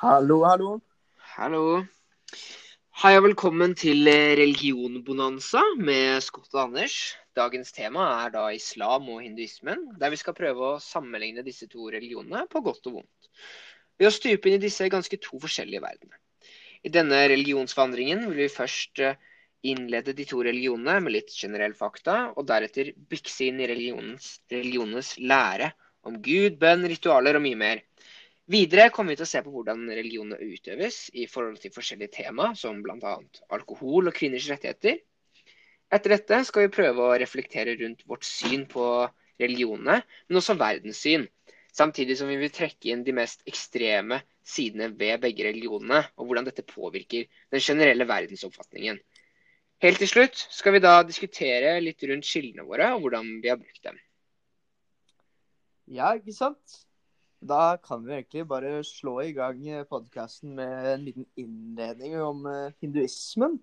Hallo, hallo. Hallo. Hei og velkommen til religionbonanza med Scott og Anders. Dagens tema er da islam og hinduismen, der vi skal prøve å sammenligne disse to religionene på godt og vondt. Ved å stupe inn i disse ganske to forskjellige verdenene. I denne religionsvandringen vil vi først eh, innlede de to religionene med litt generell fakta, og deretter bykse inn i religionenes lære om Gud, bønn, ritualer og mye mer. Videre kommer vi til å se på hvordan religionene utøves i forhold til forskjellige tema, som bl.a. alkohol og kvinners rettigheter. Etter dette skal vi prøve å reflektere rundt vårt syn på religionene, men også verdenssyn. Samtidig som vi vil trekke inn de mest ekstreme sidene ved begge religionene, og hvordan dette påvirker den generelle verdensoppfatningen. Helt til slutt skal vi da diskutere litt rundt kildene våre, og hvordan vi har brukt dem. Ja, ikke sant? Da kan vi egentlig bare slå i gang podkasten med en liten innledning om eh, hinduismen.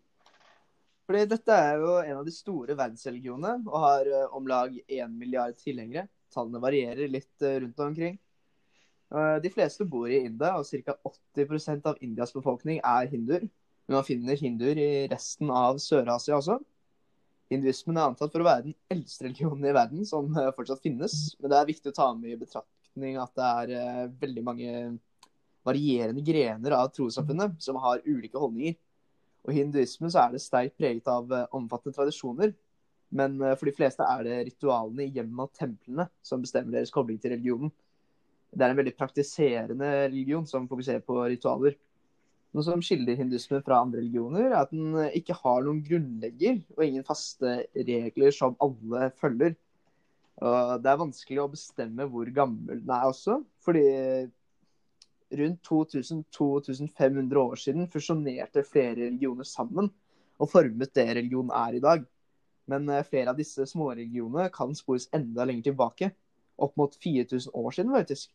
Fordi dette er jo en av de store verdensreligionene og har eh, om lag én milliard tilhengere. Tallene varierer litt eh, rundt omkring. De fleste bor i India, og ca. 80% av Indias befolkning er hinduer. Men man finner hinduer i resten av Sør-Asia også. Hinduismen er antatt for å være den eldste religionen i verden som fortsatt finnes. Men det er viktig å ta med i betraktning betraktning at det er uh, veldig mange varierende grener av trossamfunnet som har ulike holdninger. Og I hinduismen så er det sterkt preget av uh, omfattende tradisjoner. Men uh, for de fleste er det ritualene i hjemmet og templene som bestemmer deres kobling til religionen. Det er en veldig praktiserende religion som fokuserer på ritualer. Noe som skiller hindusmen fra andre religioner, er at den ikke har noen grunnlegger og ingen faste regler som alle følger. Og det er vanskelig å bestemme hvor gammel den er også. Fordi rundt 2000-2500 år siden fusjonerte flere religioner sammen og formet det religionen er i dag. Men eh, flere av disse småreligionene kan spores enda lenger tilbake. Opp mot 4000 år siden, faktisk.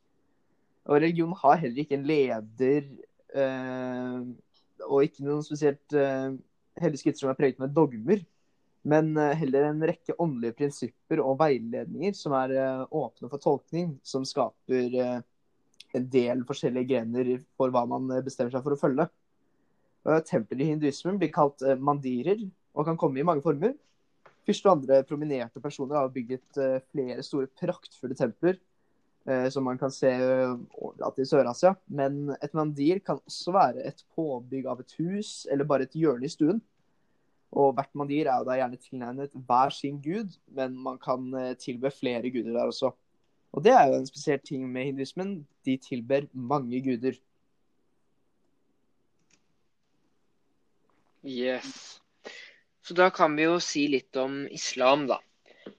Og religionen har heller ikke en leder øh, og ikke noen spesielt øh, hellige skritt som er preget med dogmer men eh, heller en rekke åndelige prinsipper og veiledninger som er eh, åpne for tolkning, som skaper eh, en del forskjellige grener for hva man bestemmer seg for å følge. Tempelet i hinduismen blir kalt mandirer og kan komme i mange former. Fyrste og andre prominerte personer har bygget flere store, praktfulle templer, som man kan se overalt i Sør-Asia. Men et mandir kan også være et påbygg av et hus eller bare et hjørne i stuen. Og hvert mandir er jo da gjerne tilnærmet hver sin gud, men man kan eh, tilbe flere guder der også. Og det er jo en spesiell ting med hinduismen. De tilber mange guder. Yes. Så da kan vi jo si litt om islam, da.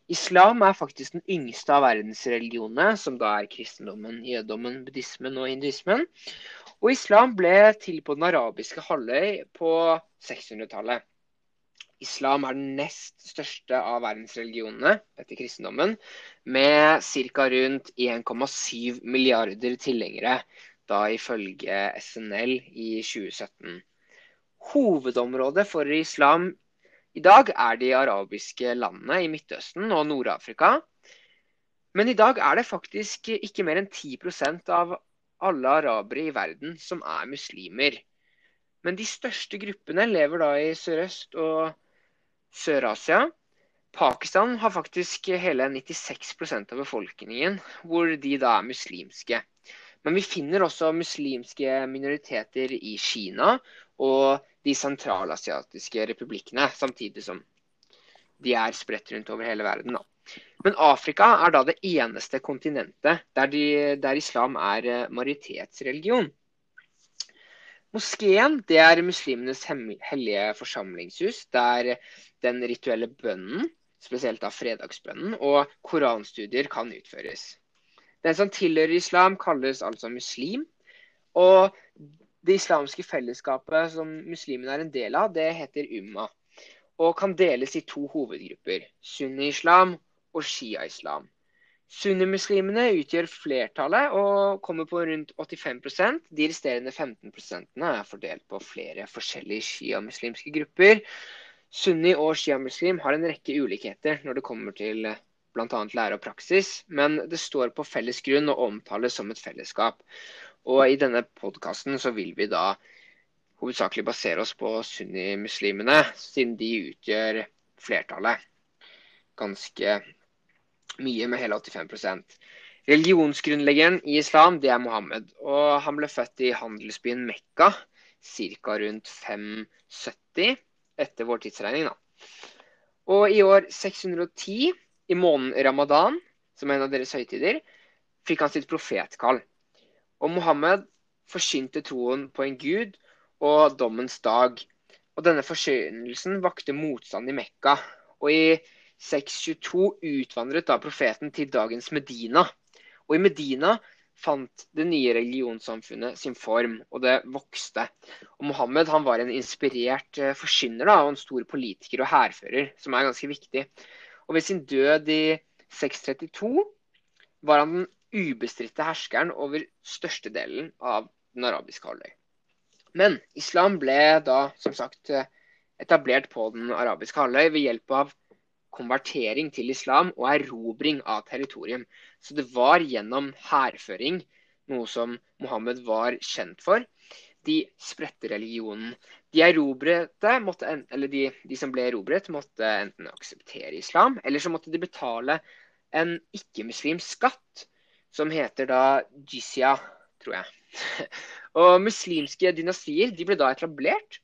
Islam er faktisk den yngste av verdensreligionene, som da er kristendommen, jødommen, buddhismen og hinduismen. Og islam ble til på den arabiske halvøy på 600-tallet. Islam er den nest største av verdensreligionene etter kristendommen, med ca. rundt 1,7 milliarder tilhengere, da ifølge SNL i 2017. Hovedområdet for islam i dag er de arabiske landene i Midtøsten og Nord-Afrika. Men i dag er det faktisk ikke mer enn 10% av alle arabere i verden som er muslimer. Men de største gruppene lever da i Sørøst- og Sør-Asia. Pakistan har faktisk hele 96 av befolkningen, hvor de da er muslimske. Men vi finner også muslimske minoriteter i Kina og de sentralasiatiske republikkene, samtidig som de er spredt rundt over hele verden. Da. Men Afrika er da det eneste kontinentet der, de, der islam er eh, majoritetsreligion. Moskeen det er muslimenes hellige forsamlingshus, der den rituelle bønnen, spesielt da fredagsbønnen, og koranstudier kan utføres. Den som tilhører islam, kalles altså muslim. Og det islamske fellesskapet som muslimene er en del av, det heter umma. Og kan deles i to hovedgrupper, sunni-islam og shia-islam. Sunnimuslimene utgjør flertallet og kommer på rundt 85% De resterende 15% er fordelt på flere forskjellige sjiamuslimske grupper. Sunni og sjiamuslim har en rekke ulikheter når det kommer til bl.a. lære og praksis, men det står på felles grunn og omtales som et fellesskap. Og i denne podkasten vil vi da hovedsakelig basere oss på sunnimuslimene, siden de utgjør flertallet. Ganske mye, med hele 85% Religionsgrunnleggeren i islam det er Mohammed. og Han ble født i handelsbyen Mekka ca. rundt 570 etter vår tidsregning. da. Og i år 610, i måneden ramadan, som er en av deres høytider, fikk han sitt profetkall. Og Mohammed forsynte troen på en gud og dommens dag. Og denne forsynelsen vakte motstand i Mekka. Og i 622 utvandret da profeten til dagens Medina. Og i Medina fant det nye religionssamfunnet sin form, og det vokste. Og Mohammed han var en inspirert eh, da, og en stor politiker og hærfører, som er ganske viktig. Og ved sin død i 632 var han den ubestridte herskeren over størstedelen av den arabiske halvøy. Men islam ble da, som sagt, eh, etablert på den arabiske halvøy ved hjelp av konvertering til islam og erobring av territorium. Så det var gjennom hærføring, noe som Mohammed var kjent for, de spredte religionen. De måtte, de, de, som ble erobret, måtte enten akseptere islam, eller så måtte de betale en ikke-muslimsk skatt, som heter da jizya, tror jeg. og muslimske dynastier de ble da etablert,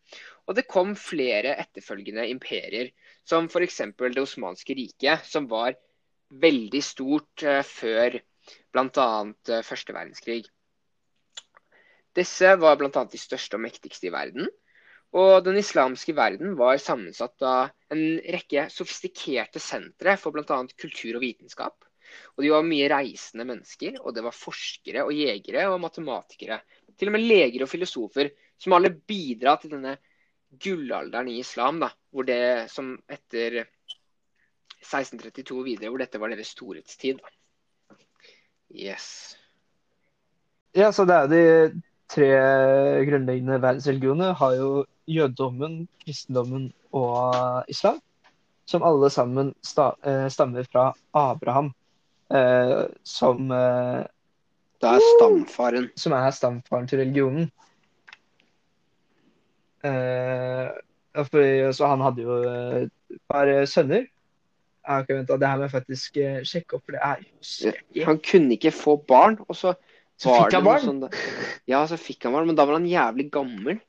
og det kom flere etterfølgende imperier som f.eks. det osmanske riket, som var veldig stort eh, før bl.a. Eh, første verdenskrig. Disse var bl.a. de største og mektigste i verden. Og den islamske verden var sammensatt av en rekke sofistikerte sentre for bl.a. kultur og vitenskap. Og de var mye reisende mennesker, og det var forskere og jegere og matematikere. Til og med leger og filosofer, som alle bidra til denne gullalderen i islam, da, hvor det som etter 1632 videre, hvor dette var deres storhetstid. Yes. Ja, så det er de tre grunnleggende verdensreligionene har jo jødedommen, kristendommen og islam, som alle sammen eh, stammer fra Abraham, eh, som eh, Det er stamfaren. Som er stamfaren til religionen. Uh, for, så han hadde jo et eh, par sønner. Jeg har ikke venta, det her må jeg faktisk sjekke opp, for det er jo Han kunne ikke få barn, og så, så fikk han barn? Sånn, ja, så fikk han barn, men da var han jævlig gammel.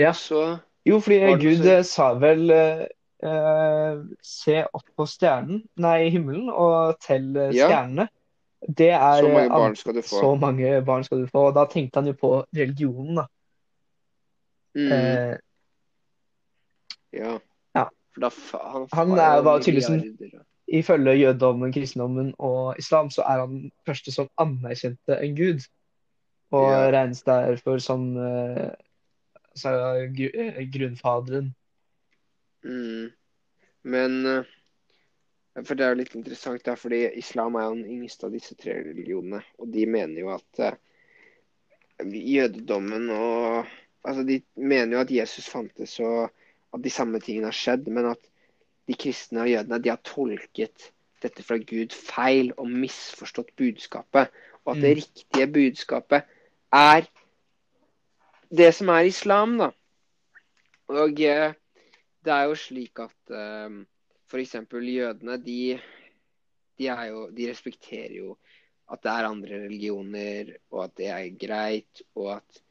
Ja. Så jo, fordi Gud så... sa vel uh, Se opp på stjernen, nei, himmelen, og tell ja. stjernene. Det er Så mange barn skal du få. Så mange barn skal du få. Og da tenkte han jo på religionen, da. Mm. Eh, ja. ja. For da, han, han er, var tydeligvis Ifølge jødedommen, kristendommen og islam så er han den første som anerkjente en gud. Og ja. regnes derfor som uh, altså, grunnfaderen. Mm. Men uh, For det er jo litt interessant, da, fordi islam er jo den yngste av disse tre religionene. Og de mener jo at uh, jødedommen og altså De mener jo at Jesus fantes og at de samme tingene har skjedd, men at de kristne og jødene de har tolket dette fra Gud feil og misforstått budskapet. Og at det mm. riktige budskapet er det som er islam, da. Og eh, det er jo slik at eh, f.eks. jødene, de, de, jo, de respekterer jo at det er andre religioner, og at det er greit, og at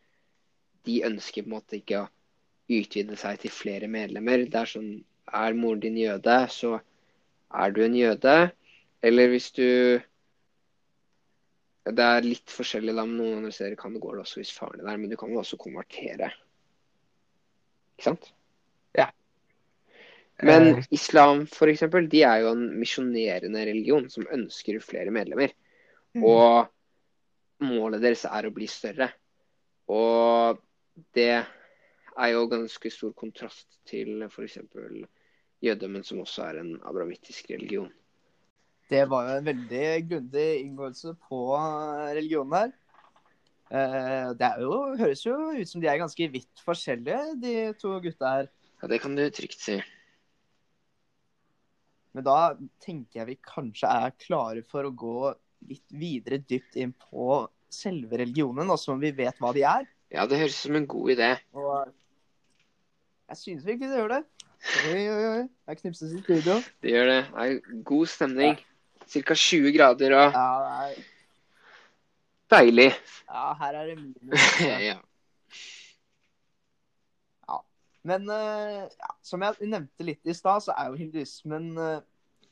de ønsker på en måte ikke å utvide seg til flere medlemmer. Det er sånn Er moren din jøde, så er du en jøde. Eller hvis du Det er litt forskjellig da, men noen andre steder kan det gå også hvis faren din er men du kan jo også konvertere. Ikke sant? Ja. Men uh, islam, eksempel, de er jo en misjonerende religion som ønsker flere medlemmer. Mm. Og målet deres er å bli større. Og det er jo ganske stor kontrast til f.eks. jødedommen, som også er en abramittisk religion. Det var jo en veldig grundig inngåelse på religionen her. Eh, det jo, høres jo ut som de er ganske vidt forskjellige, de to gutta her. Ja, det kan du trygt si. Men da tenker jeg vi kanskje er klare for å gå litt videre dypt inn på selve religionen, nå som vi vet hva de er. Ja, det høres ut som en god idé. Og jeg synes virkelig det gjør det. Oi, oi, oi. Jeg knipses i studio. Det gjør det. Det er god stemning. Ca. 20 grader og Ja, det er, deilig. ja her er det minus. ja. Men eh, ja, som jeg nevnte litt i stad, så er jo hinduismen eh,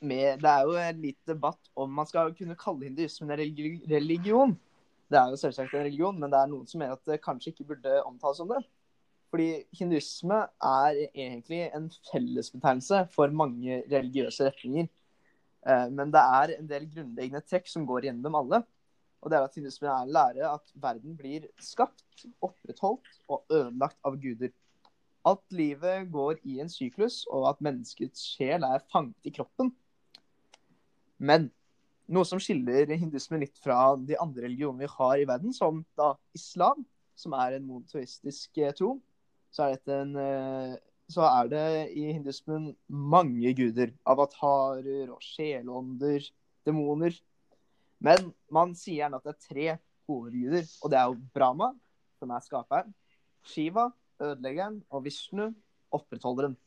med Det er jo en litt debatt om man skal kunne kalle hinduismen en religi- religion. Det er jo selvsagt en religion, men det er noen som mener at det kanskje ikke burde omtales som det. Fordi hinduisme er egentlig en fellesbetegnelse for mange religiøse retninger. Eh, Men det er en del grunnleggende trekk som går igjen dem alle. Og det er at hinduismen er en lære at verden blir skapt, opprettholdt og ødelagt av guder. At livet går i en syklus, og at menneskets sjel er fanget i kroppen. Men noe som skiller hindusmen litt fra de andre religionene vi har i verden, som da islam, som er en monoteistisk eh, tro, så er, en, eh, så er det i hindusmen mange guder. Avatarer og sjelånder, demoner. Men man sier gjerne at det er tre hovedguder, og det er jo Brahma, som er skaperen, Shiva, ødeleggeren, og Vishnu, opprettholderen.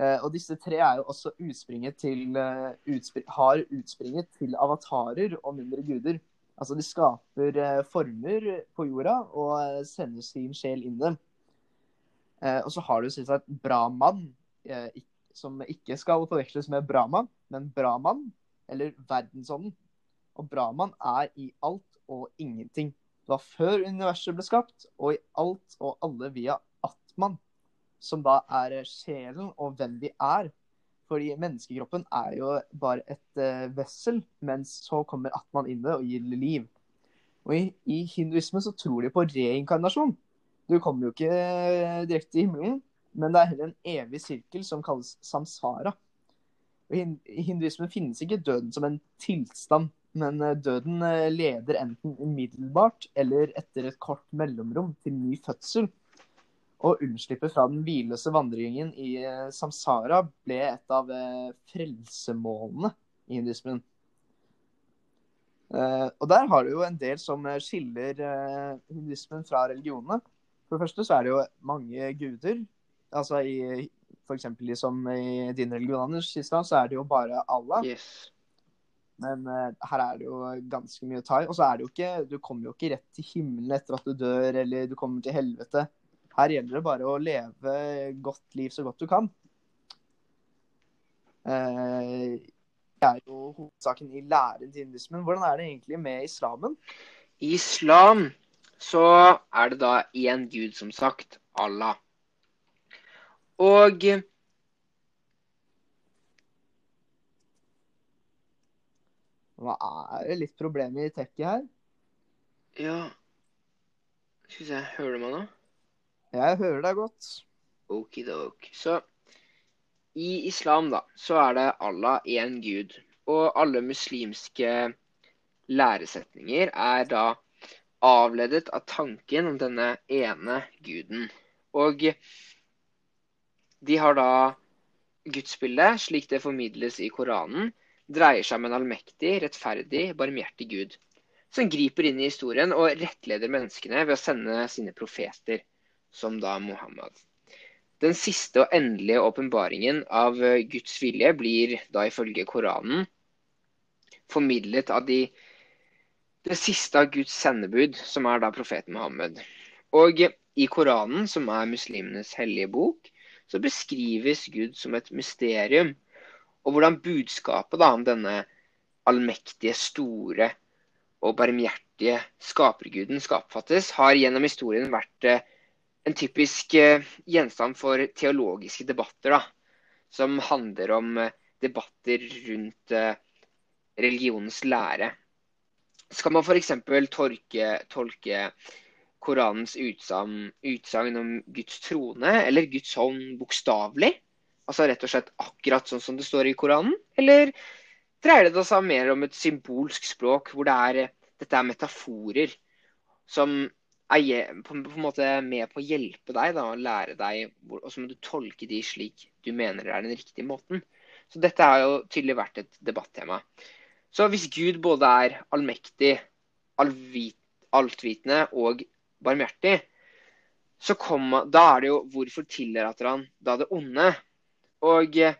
Eh, og disse tre er jo også utspringet til, eh, utspr har utspringet til avatarer og mindre guder. Altså de skaper eh, former på jorda og sender sin sjel inn dem. Og så har du selvsagt Brahman, som ikke skal forveksles med Brahman, men Brahman, eller verdensånden. Og Brahman er i alt og ingenting. Det var før universet ble skapt, og i alt og alle via Atman, som da er sjelen og hvem vi er. Fordi menneskekroppen er jo bare et uh, vessel, mens så kommer Atman inn i det og gir liv. Og i, i hinduismen så tror de på reinkarnasjon. Du kommer jo ikke eh, direkte til himmelen, men det er heller en evig sirkel som kalles samsara. I hinduismen finnes ikke døden som en tilstand, men eh, døden leder enten umiddelbart eller etter et kort mellomrom til ny fødsel. Og unnslippet fra den hvileløse vandringen i eh, samsara ble et av eh, frelsemålene i hinduismen. Eh, og der har du jo en del som skiller hindismen fra religionene. For det første så er det jo mange guder. Altså i eksempel som i din religion, Anders, islam, så er det jo bare Allah. Yes. Men her er det jo ganske mye å ta i. Og så er det jo ikke Du kommer jo ikke rett til himmelen etter at du dør, eller du kommer til helvete. Her gjelder det bare å leve godt liv så godt du kan. Eh, det er jo hovedsaken i læren til hindusmen. Hvordan er det egentlig med islamen? I islam så er det da én gud, som sagt, Allah. Og Hva er det litt problemer i tekket her? ja Skal vi se, hører du meg nå? Jeg hører deg godt. Okidok. Så i islam, da, så er det Allah én gud. Og alle muslimske læresetninger er da avledet av tanken om denne ene guden. Og de har da gudsbildet, slik det formidles i Koranen, dreier seg om en allmektig, rettferdig, barmhjertig gud. Som griper inn i historien og rettleder menneskene ved å sende sine profeter, som da Muhammad. Den siste og endelige åpenbaringen av eh, Guds vilje blir da ifølge Koranen formidlet av de, det siste av Guds sendebud, som er da profeten Muhammed. Og i Koranen, som er muslimenes hellige bok, så beskrives Gud som et mysterium. Og hvordan budskapet da om denne allmektige, store og barmhjertige skaperguden skal oppfattes, har gjennom historien vært eh, en typisk eh, gjenstand for teologiske debatter, da, som handler om eh, debatter rundt eh, religionens lære. Skal man f.eks. tolke, tolke Koranens utsagn om Guds trone eller Guds hånd bokstavelig? Altså rett og slett akkurat sånn som det står i Koranen? Eller dreier det seg mer om et symbolsk språk, hvor det er, dette er metaforer som er på, en måte med på å hjelpe deg da, og lære deg, og så må du tolke de slik du mener er den riktige måten. Så dette har jo tydelig vært et debattema. Så hvis Gud både er allmektig, allvit, altvitende og barmhjertig, så kom, da er det jo hvorfor tillater han da det onde? Og eh,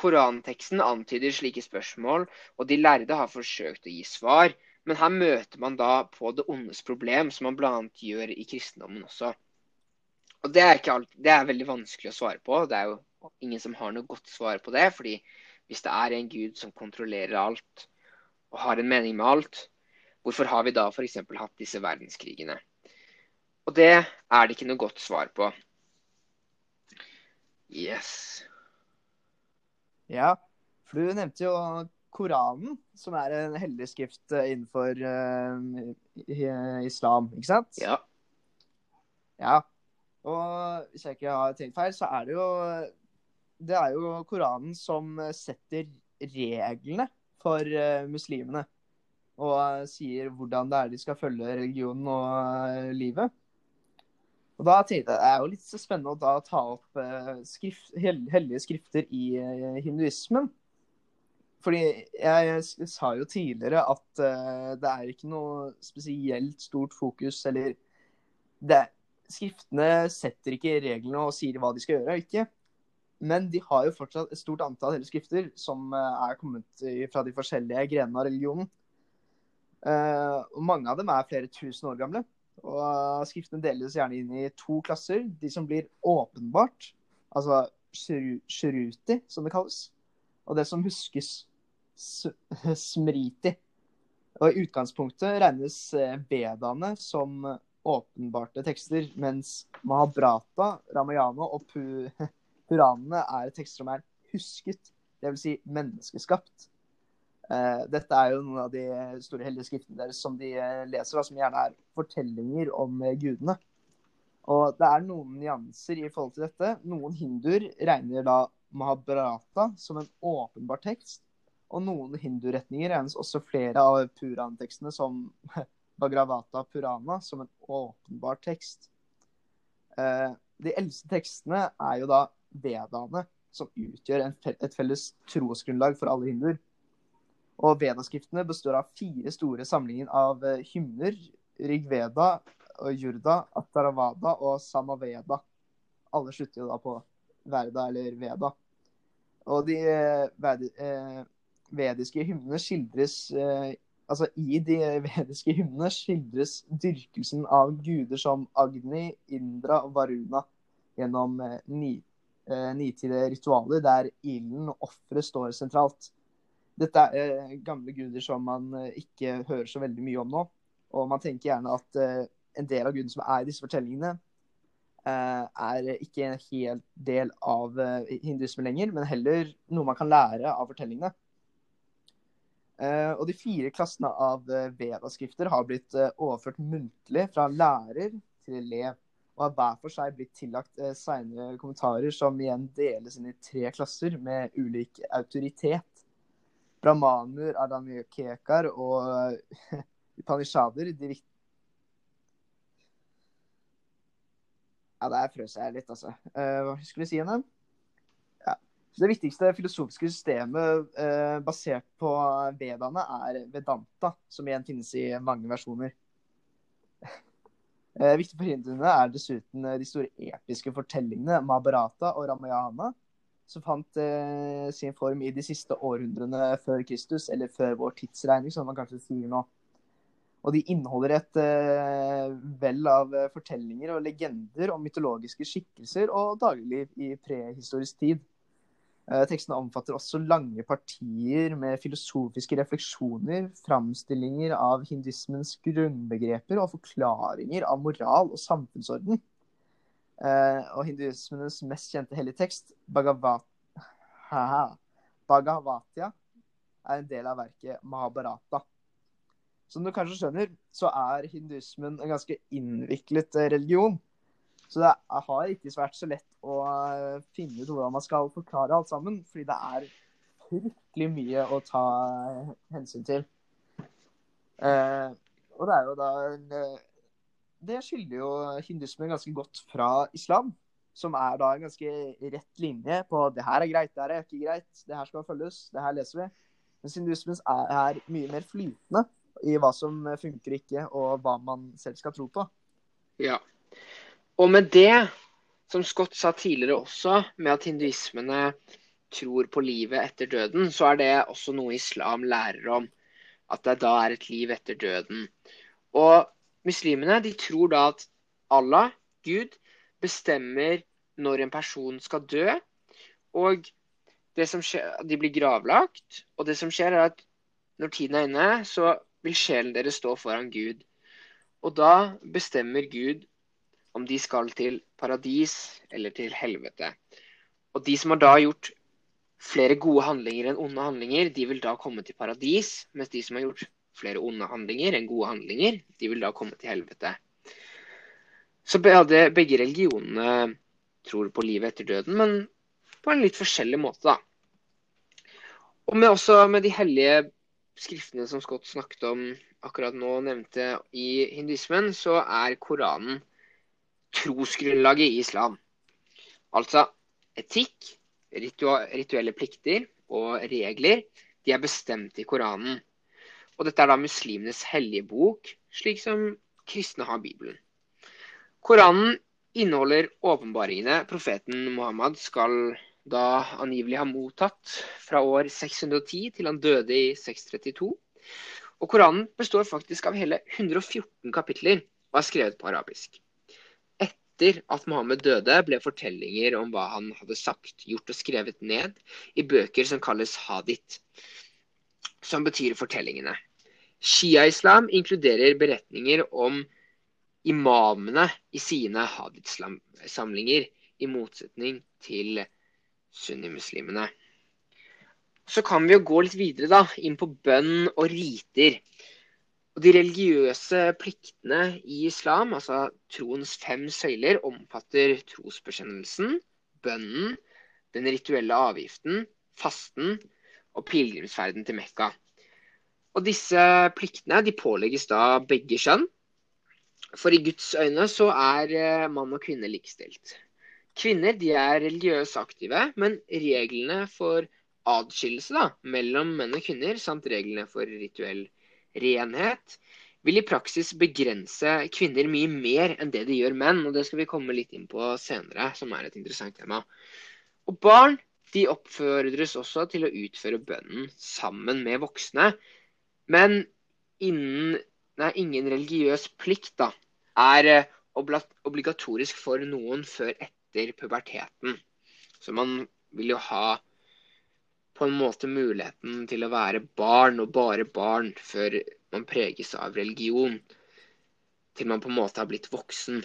Koranteksten antyder slike spørsmål, og de lærde har forsøkt å gi svar. Men her møter man da på det ondes problem, som man bl.a. gjør i kristendommen også. Og det er, alt, det er, veldig vanskelig å svare på. Det er jo ingen som har noe godt svar på det. fordi hvis det er en gud som kontrollerer alt og har en mening med alt, hvorfor har vi da f.eks. hatt disse verdenskrigene? Og det er det ikke noe godt svar på. Yes. Ja, for du nevnte jo Koranen, som er en hellig skrift innenfor uh, islam, ikke sant? Ja. Ja. Og hvis jeg ikke har tenkt feil, så er det jo Det er jo Koranen som setter reglene for uh, muslimene. Og uh, sier hvordan det er de skal følge religionen og livet. Og da tenkte jeg Det er jo litt spennende å da ta opp skrift, hellige skrifter i hinduismen. Fordi jeg, sa jo tidligere at uh, det er ikke noe spesielt stort fokus eller det, Skriftene setter ikke reglene og sier hva de skal gjøre og ikke. Men de har jo fortsatt et stort antall hele skrifter som er kommet fra de forskjellige grenene av religionen. og mange av dem er flere tusen år gamle. Og Skriftene deles gjerne inn i to klasser. De som blir åpenbart, altså shruti, som det kalles. Og det som huskes, smriti. Og I utgangspunktet regnes eh, som åpenbarte tekster, mens Mahabrata, Ramayana og Puranene er tekster som er husket, dvs. Si menneskeskapt. Uh, dette er jo noen av de store hellige skriftene deres som de uh, leser, da, som gjerne er fortellinger om gudene. Og det er noen nyanser i forhold til dette. Noen hinduer regner da Mahabrata som en åpenbar tekst. Og noen hinduretninger regnes også flere av Puran-tekstene som Bhagravata Purana som en åpenbar tekst. de eldste tekstene er jo da vedaene, som utgjør et felles trosgrunnlag for alle hinduer. Og Vedaskriftene består av fire store samlinger av eh, hymner. Rigveda, Jurda, Ataravada og Samaveda. Alle slutter jo da på Verda eller Veda. Og de eh, eh, vediske hymnene skildres Altså i de vediske hymnene skildres dyrkelsen av guder som Agni, Indra og Varuna gjennom nitide ritualer der ilden og offeret står sentralt. Dette er eh, gamle guder som man eh, ikke hører så veldig mye om nå. Og man tenker gjerne at eh, en del av gudene som er i disse fortellingene, er ikke en hel del av hinduismen lenger, men heller noe man kan lære av fortellingene. Og de fire klassene av Veda-skrifter har blitt overført muntlig fra lærer til elev, og har hver for seg blitt tillagt senere kommentarer som igjen deles inn i tre klasser med ulik autoritet brahmaner, adamikekar og panishader de Ja, der frøs jeg litt, altså. Hva skulle jeg si igjen? Det viktigste filosofiske systemet eh, basert på vedaene er vedanta, som igjen finnes i mange versjoner. Eh, viktig for hinduene er dessuten de store episke fortellingene Mahabharata og Ramayana, som fant eh, sin form i de siste århundrene før Kristus, eller før vår tidsregning, som man kanskje sier nå. Og de inneholder et eh, vell av eh, fortellinger og legender om mytologiske skikkelser og dagligliv i prehistorisk tid. Eh, tekstene omfatter også lange partier med filosofiske refleksjoner, framstillinger av hinduismens grunnbegreper og forklaringer av moral og samfunnsorden. Uh, og hinduismens mest kjente hellige tekst, Bhagavat Bhagavatya, er en del av verket Mahabharata. Som du kanskje skjønner, så er hinduismen en ganske innviklet eh, religion. Så det har ikke vært så lett å eh, finne ut hvordan man skal forklare alt sammen, fordi det er fryktelig mye å ta hensyn til. Eh, og det er jo da en det skylder jo hindusmen ganske godt fra islam. Som er da en ganske rett linje på det her er greit, det her er ikke greit, det her skal følges, det her leser vi. Mens hindusmen er, er mye mer flytende. i hva som funker og ikke, og hva man selv skal tro på. Ja. Og med det, som Scott sa tidligere også, med at hinduismene tror på livet etter døden, så er det også noe islam lærer om. At det da er et liv etter døden. Og muslimene de tror da at Allah, Gud, bestemmer når en person skal dø. Og det som skjer, de blir gravlagt. Og det som skjer, er at når tiden er inne, så vil sjelen deres stå foran Gud. Og da bestemmer Gud om de skal til paradis eller til helvete. Og de som har da gjort flere gode handlinger enn onde handlinger, de vil da komme til paradis. Mens de som har gjort flere onde handlinger enn gode handlinger, de vil da komme til helvete. Så begge religionene tror på livet etter døden, men på en litt forskjellig måte, da. Og med, også med de hellige skriftene som Scott snakket om akkurat nå, nevnte i hinduismen, så er Koranen trosgrunnlaget i islam. Altså etikk, rituelle plikter og regler, de er bestemt i Koranen. Og dette er da muslimenes hellige bok, slik som kristne har Bibelen. Koranen inneholder åpenbaringene profeten Muhammad skal da angivelig ha mottatt fra år 610 til han døde i 632. Og Koranen består faktisk av hele 114 kapitler og er skrevet på arabisk etter at Mohammed døde, ble fortellinger om hva han hadde sagt, gjort og skrevet ned i bøker som kalles hadith, som betyr fortellingene. Shia-islam inkluderer beretninger om imamene i sine hadith-samlinger, i motsetning til sunnimuslimene. Så kan vi jo gå litt videre da, inn på bønn og riter. Og De religiøse pliktene i islam, altså troens fem søyler, omfatter trosbekjennelsen, bønnen, den rituelle avgiften, fasten og pilegrimsferden til Mekka. Og Disse pliktene de pålegges da begge kjønn. For i Guds øyne så er eh, mann og kvinne likestilt. Kvinner de er religiøst aktive, men reglene for adskillelse mellom menn og kvinner, samt reglene for rituell renhet, vil i praksis begrense kvinner mye mer enn det de gjør menn. og Det skal vi komme litt inn på senere, som er et interessant tema. Og Barn de oppfordres også til å utføre bønnen sammen med voksne. Men innen, nei, ingen religiøs plikt da, er eh, obligatorisk for noen før etter puberteten. Så man vil jo ha på en måte muligheten til å være barn, og bare barn, før man preges av religion. Til man på en måte har blitt voksen.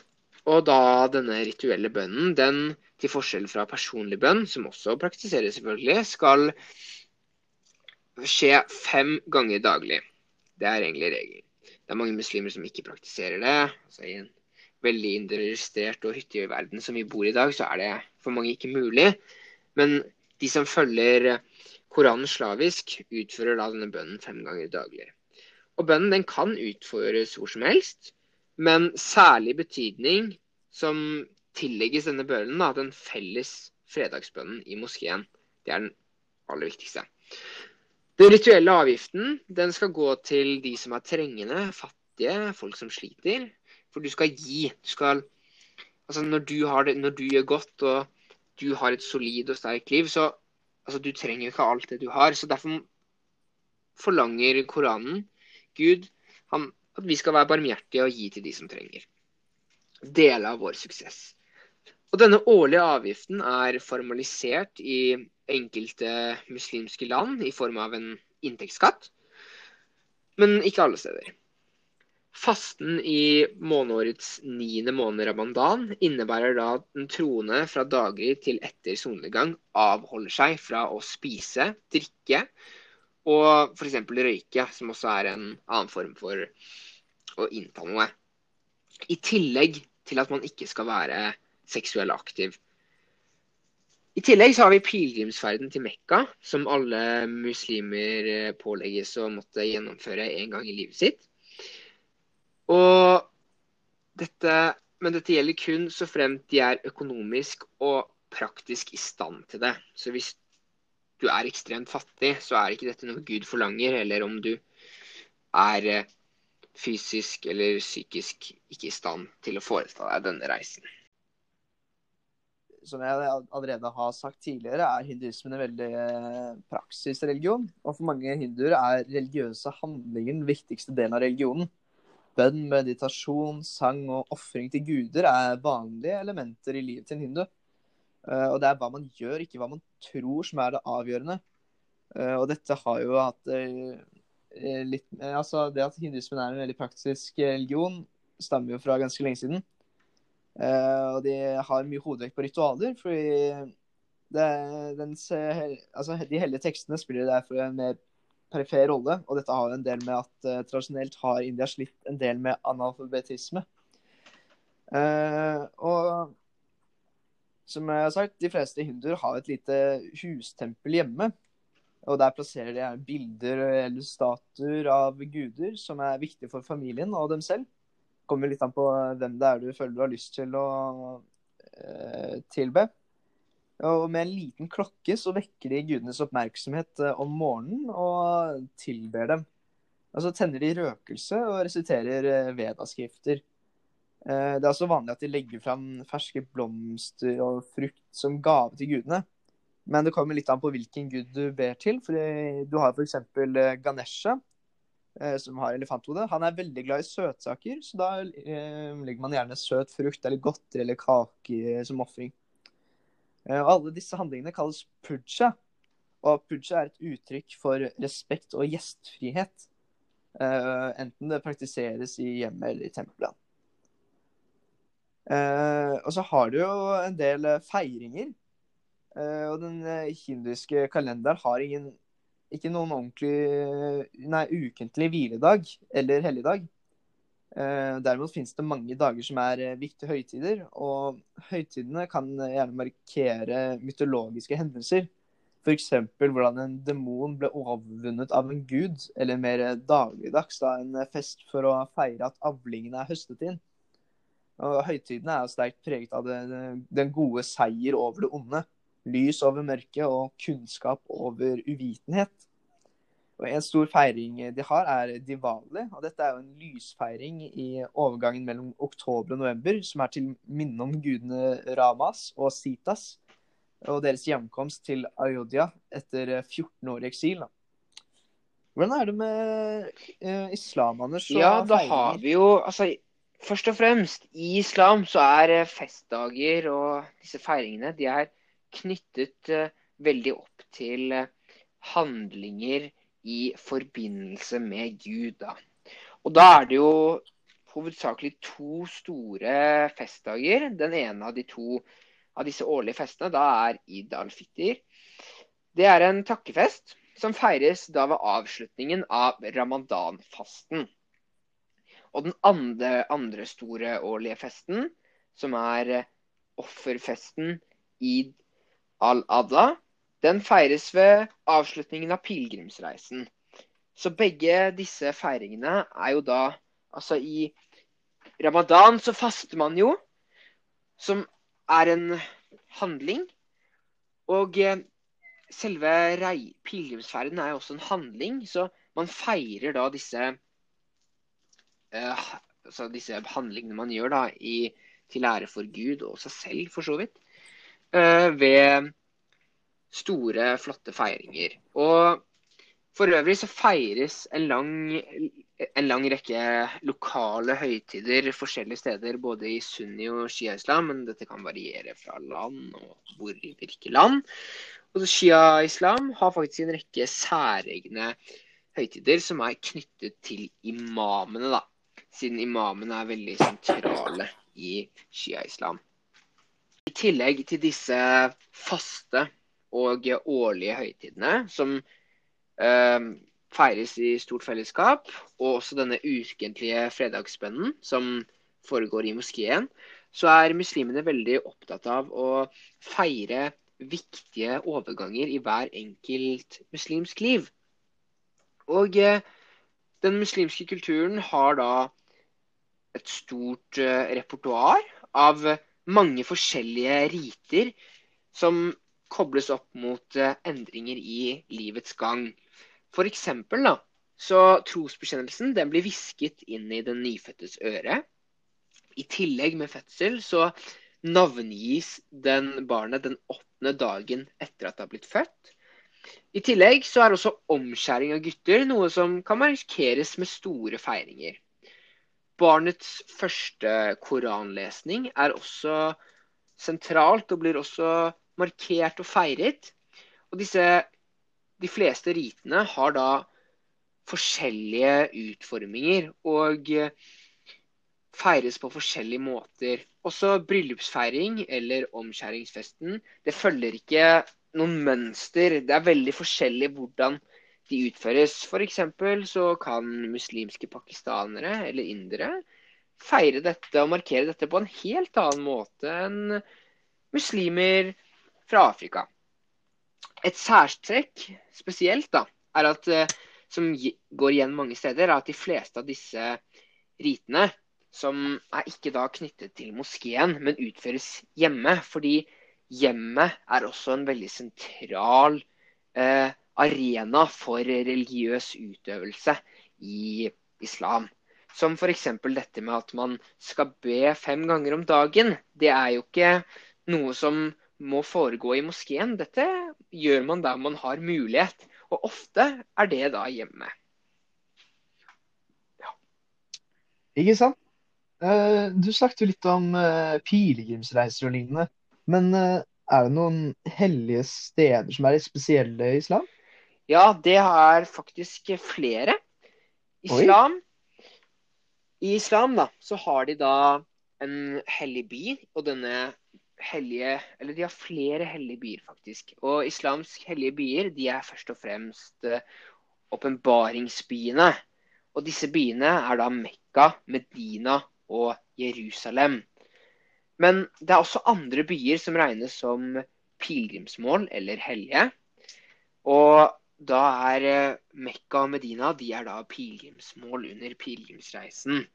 Og da denne rituelle bønnen, den til forskjell fra personlig bønn, som også praktiseres selvfølgelig, skal skje fem ganger daglig. Det er egentlig regelen. Det er mange muslimer som ikke praktiserer det. Altså I en veldig individualisert og hyttig verden som vi bor i i dag, så er det for mange ikke mulig. Men de som følger Koranen slavisk, utfører da denne bønnen fem ganger daglig. Og bønnen den kan utføres hvor som helst, men særlig betydning som tillegges denne bønnen, da, den felles fredagsbønnen i moskeen. Det er den aller viktigste. Den rituelle avgiften den skal gå til de som er trengende, fattige, folk som sliter. For du skal gi. Du skal, altså når, du det, når du gjør godt og du har et solid og sterkt liv, så Altså, du trenger ikke alt det du har. Så derfor forlanger Koranen, Gud, han, at vi skal være barmhjertige og gi til de som trenger. Dele av vår suksess. Og denne årlige avgiften er formalisert i enkelte muslimske land i form av en inntektsskatt, men ikke alle steder. Fasten i måneårets niende måned ramadan innebærer da at den troende fra daglig til etter solnedgang avholder seg fra å spise, drikke og f.eks. røyke, som også er en annen form for å innta noe. I tillegg til at man ikke skal være seksuell aktiv. I tillegg så har vi pilegrimsferden til Mekka, som alle muslimer pålegges å måtte gjennomføre en gang i livet sitt. Og dette, men dette gjelder kun så fremt de er økonomisk og praktisk i stand til det. Så hvis du er ekstremt fattig, så er ikke dette noe Gud forlanger. Eller om du er eh, fysisk eller psykisk ikke i stand til å foreta deg denne reisen. Som jeg allerede har sagt tidligere, er hinduismen en veldig eh, praksisreligion. Og for mange hinduer er religiøse handlinger den viktigste delen av religionen. Bønn, meditasjon, sang og ofring til guder er vanlige elementer i livet til en hindu. Eh, og det er hva man gjør, ikke hva man tror, som er det avgjørende. Eh, og dette har jo hatt litt Altså, det at hinduismen er en veldig praktisk religion, stammer jo fra ganske lenge siden. Og de har mye hodevekt på ritualer, fordi det, den, altså, de hellige tekstene spiller derfor en mer perifer rolle. Og dette har jo en del med at uh, tradisjonelt har India slitt en del med analfabetisme. Uh, og som jeg har sagt, de fleste hinduer har et lite hustempel hjemme. Og der plasserer de bilder eller statuer av guder som er viktige for familien og dem selv kommer litt an på hvem det er du føler du har lyst til å eh, tilbe. Og med en liten klokke så vekker de gudenes oppmerksomhet eh, om morgenen og tilber dem. Og så tenner de røkelse og resiterer eh, vedaskrifter. Eh, det er også vanlig at de legger fram ferske blomster og frukt som gave til gudene. Men det kommer litt an på hvilken gud du ber til. For du har f.eks. Ganesha, som har elefanthode, han er veldig glad i søtsaker, så da legger man gjerne søt frukt eller godteri eller kake som ofring. Eh, alle disse handlingene kalles puja, og puja er et uttrykk for respekt og gjestfrihet. Eh, enten det praktiseres i hjemmet eller i tempelet. Eh, og så har du jo en del feiringer. og den hinduiske kalenderen har ingen ikke noen ordentlig nei, ukentlig hviledag eller helligdag. Eh, derimot finnes det mange dager som er eh, viktige høytider, og høytidene kan gjerne markere mytologiske hendelser. F.eks. hvordan en demon ble overvunnet av en gud, eller mer dagligdags da en fest for å feire at avlingene er høstet inn. Og Høytidene er sterkt preget av det, den gode seier over det onde lys over mørket og kunnskap over uvitenhet. Og En stor feiring de har, er Diwali. og Dette er jo en lysfeiring i overgangen mellom oktober og november, som er til minne om gudene Ramas og Sitas og deres hjemkomst til Ayodhya etter 14 år i eksil. Da. Hvordan er det med uh, islam, Anders? Ja, da har vi jo altså, Først og fremst, i islam så er eh, festdager og disse feiringene de er knyttet uh, veldig opp til uh, handlinger i forbindelse med Gud. Da. Og da er det jo hovedsakelig to store festdager. Den ene av de to av disse årlige festene da er Id al-Fitr. Det er en takkefest som feires da ved avslutningen av ramadan-fasten. Og den andre, andre, store årlige festen, som er offerfesten Id al-Adha, den feires ved avslutningen av pilegrimsreisen. Så begge disse feiringene er jo da Altså, i ramadan så faster man jo, som er en handling. Og eh, selve pilegrimsferden er jo også en handling, så man feirer da disse uh, altså disse handlingene man gjør da i, til ære for Gud og seg selv, for så vidt. uh, ved store, flotte feiringer. Og for øvrig så feires en lang, en lang rekke lokale høytider forskjellige steder, både i sunni- og shia-islam, men dette kan variere fra land og hvor i hvilke land. Og Shia-islam har faktisk en rekke særegne høytider som er knyttet til imamene, da. Siden imamene er veldig sentrale i shia-islam. I tillegg til disse faste og årlige høytidene, som eh, feires i stort fellesskap, og også denne ukentlige fredagsbønnen som foregår i moskeen, så er muslimene veldig opptatt av å feire viktige overganger i hver enkelt muslimsk liv. Og eh, den muslimske kulturen har da et stort eh, repertoar av mange forskjellige riter som kobles opp mot uh, endringer i livets gang. For eksempel, da, Så trosbekjennelsen den blir hvisket inn i den nyfødtes øre. I tillegg med fødsel så navngis den barnet den åttende dagen etter at det har blitt født. I tillegg så er også omskjæring av gutter noe som kan markeres med store feiringer. Barnets første koranlesning er også sentralt og blir også markert og feiret. Og disse, de fleste ritene har da forskjellige utforminger og feires på forskjellige måter. Også bryllupsfeiring eller omskjæringsfesten det følger ikke noen mønster. Det er veldig forskjellig hvordan de utføres. F.eks. så kan muslimske pakistanere eller indere feire dette og markere dette på en helt annen måte enn muslimer fra Afrika. Et særstrekk spesielt da, er at, eh, som går igjen mange steder, er at de fleste av disse ritene, som er ikke da knyttet til moskeen, men utføres hjemme. Fordi hjemmet er også en veldig sentral eh, arena for religiøs utøvelse i islam. Som f.eks. dette med at man skal be fem ganger om dagen. Det er jo ikke noe som må foregå i moskeen. Dette gjør man der man har mulighet. Og ofte er det da hjemme. Ja. Ikke sant? Eh, du snakket jo litt om eh, pilegrimsreiser og lignende. Men eh, er det noen hellige steder som er spesielle i islam? Ja, det er faktisk flere. Islam I islam da, så har de da en hellig by, og denne hellige Eller de har flere hellige byer, faktisk. Og islams hellige byer de er først og fremst åpenbaringsbyene. og disse byene er da Mekka, Medina og Jerusalem. Men det er også andre byer som regnes som pilegrimsmål eller hellige. Og da er eh, Mekka og Medina de er da pilegrimsmål under pilegrimsreisen.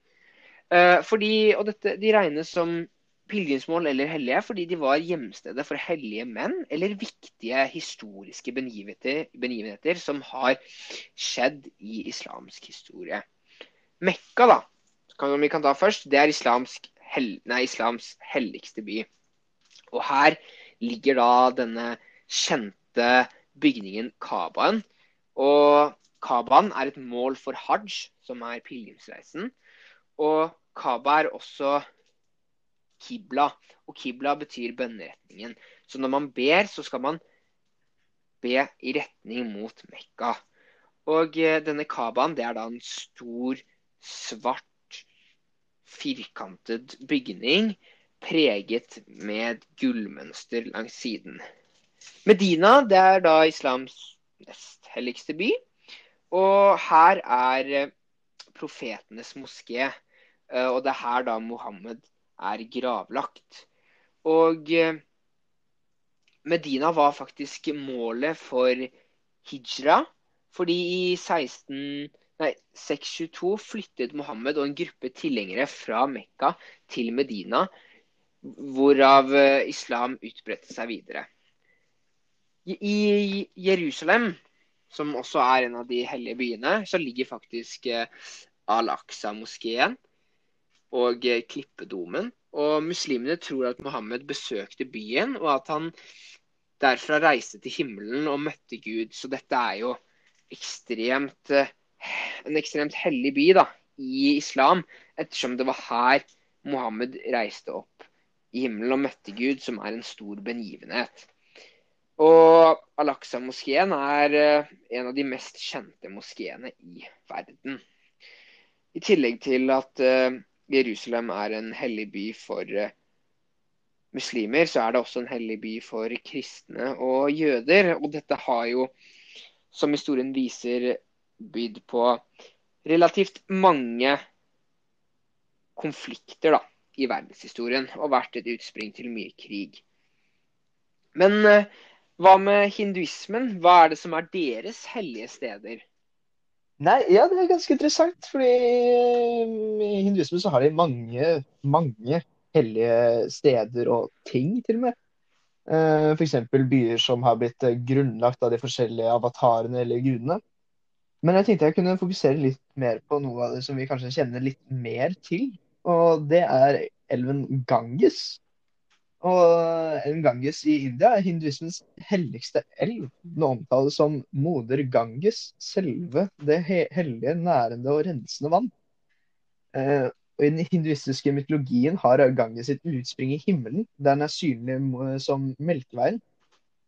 Eh, fordi, og dette, De regnes som pilegrimsmål eller hellige fordi de var hjemstedet for hellige menn eller viktige historiske begivenheter, som har skjedd i islamsk historie. Mekka, da, kan, vi kan ta først, det er islamsk hel, nei, islams helligste by. Og her ligger da denne kjente bygningen Kabaen. Og Kabaen er et mål for hajj, som er pilegrimsreisen. Og Kaba er også kibla. Og kibla betyr bønneretningen. Så når man ber, så skal man be i retning mot Mekka. Og eh, denne Kabaen, det er da en stor, svart firkantet bygning preget med gullmønster langs siden. Medina det er da islams nest helligste by. Og her er eh, profetenes moské. Eh, og det er her da Mohammed er gravlagt. Og eh, Medina var faktisk målet for hijra. Fordi i 16 nei, 622 flyttet Mohammed og en gruppe tilhengere fra Mekka til Medina, hvorav eh, islam utbredte seg videre. I Jerusalem, som også er en av de hellige byene, så ligger faktisk eh, Al-Aqsa-moskeen og eh, Klippedomen. Og muslimene tror at Mohammed besøkte byen, og at han derfra reiste til himmelen og møtte Gud. Så dette er jo ekstremt en ekstremt hellig by da, i islam, ettersom det var her Mohammed reiste opp i himmelen og møtte Gud, som er en stor begivenhet. Og Al-Aqsa-moskeen er eh, en av de mest kjente moskeene i verden. I tillegg til at Jerusalem er en hellig by for uh, muslimer, så er det også en hellig by for kristne og jøder. Og dette har jo, som historien viser, bydd på relativt mange konflikter da, i verdenshistorien og vært et utspring til mye krig. Men eh, hva med hinduismen? Hva er det som er deres hellige steder? Nei, ja, Det er ganske interessant. fordi I hinduismen så har de mange, mange hellige steder og ting, til og med. Uh, F.eks. byer som har blitt grunnlagt av de forskjellige avatarene eller gudene. Men jeg tenkte jeg kunne fokusere litt mer på noe av det som vi kanskje kjenner litt mer til. Og det er elven Ganges. Og en Ganges i India er hinduismens helligste elv. Den omtales som moder Ganges, selve det he- hellige, nærende og rensende vann. Eh, og I den hinduistiske mytologien har Ganges sitt utspring i himmelen, der den er synlig som Melkeveien.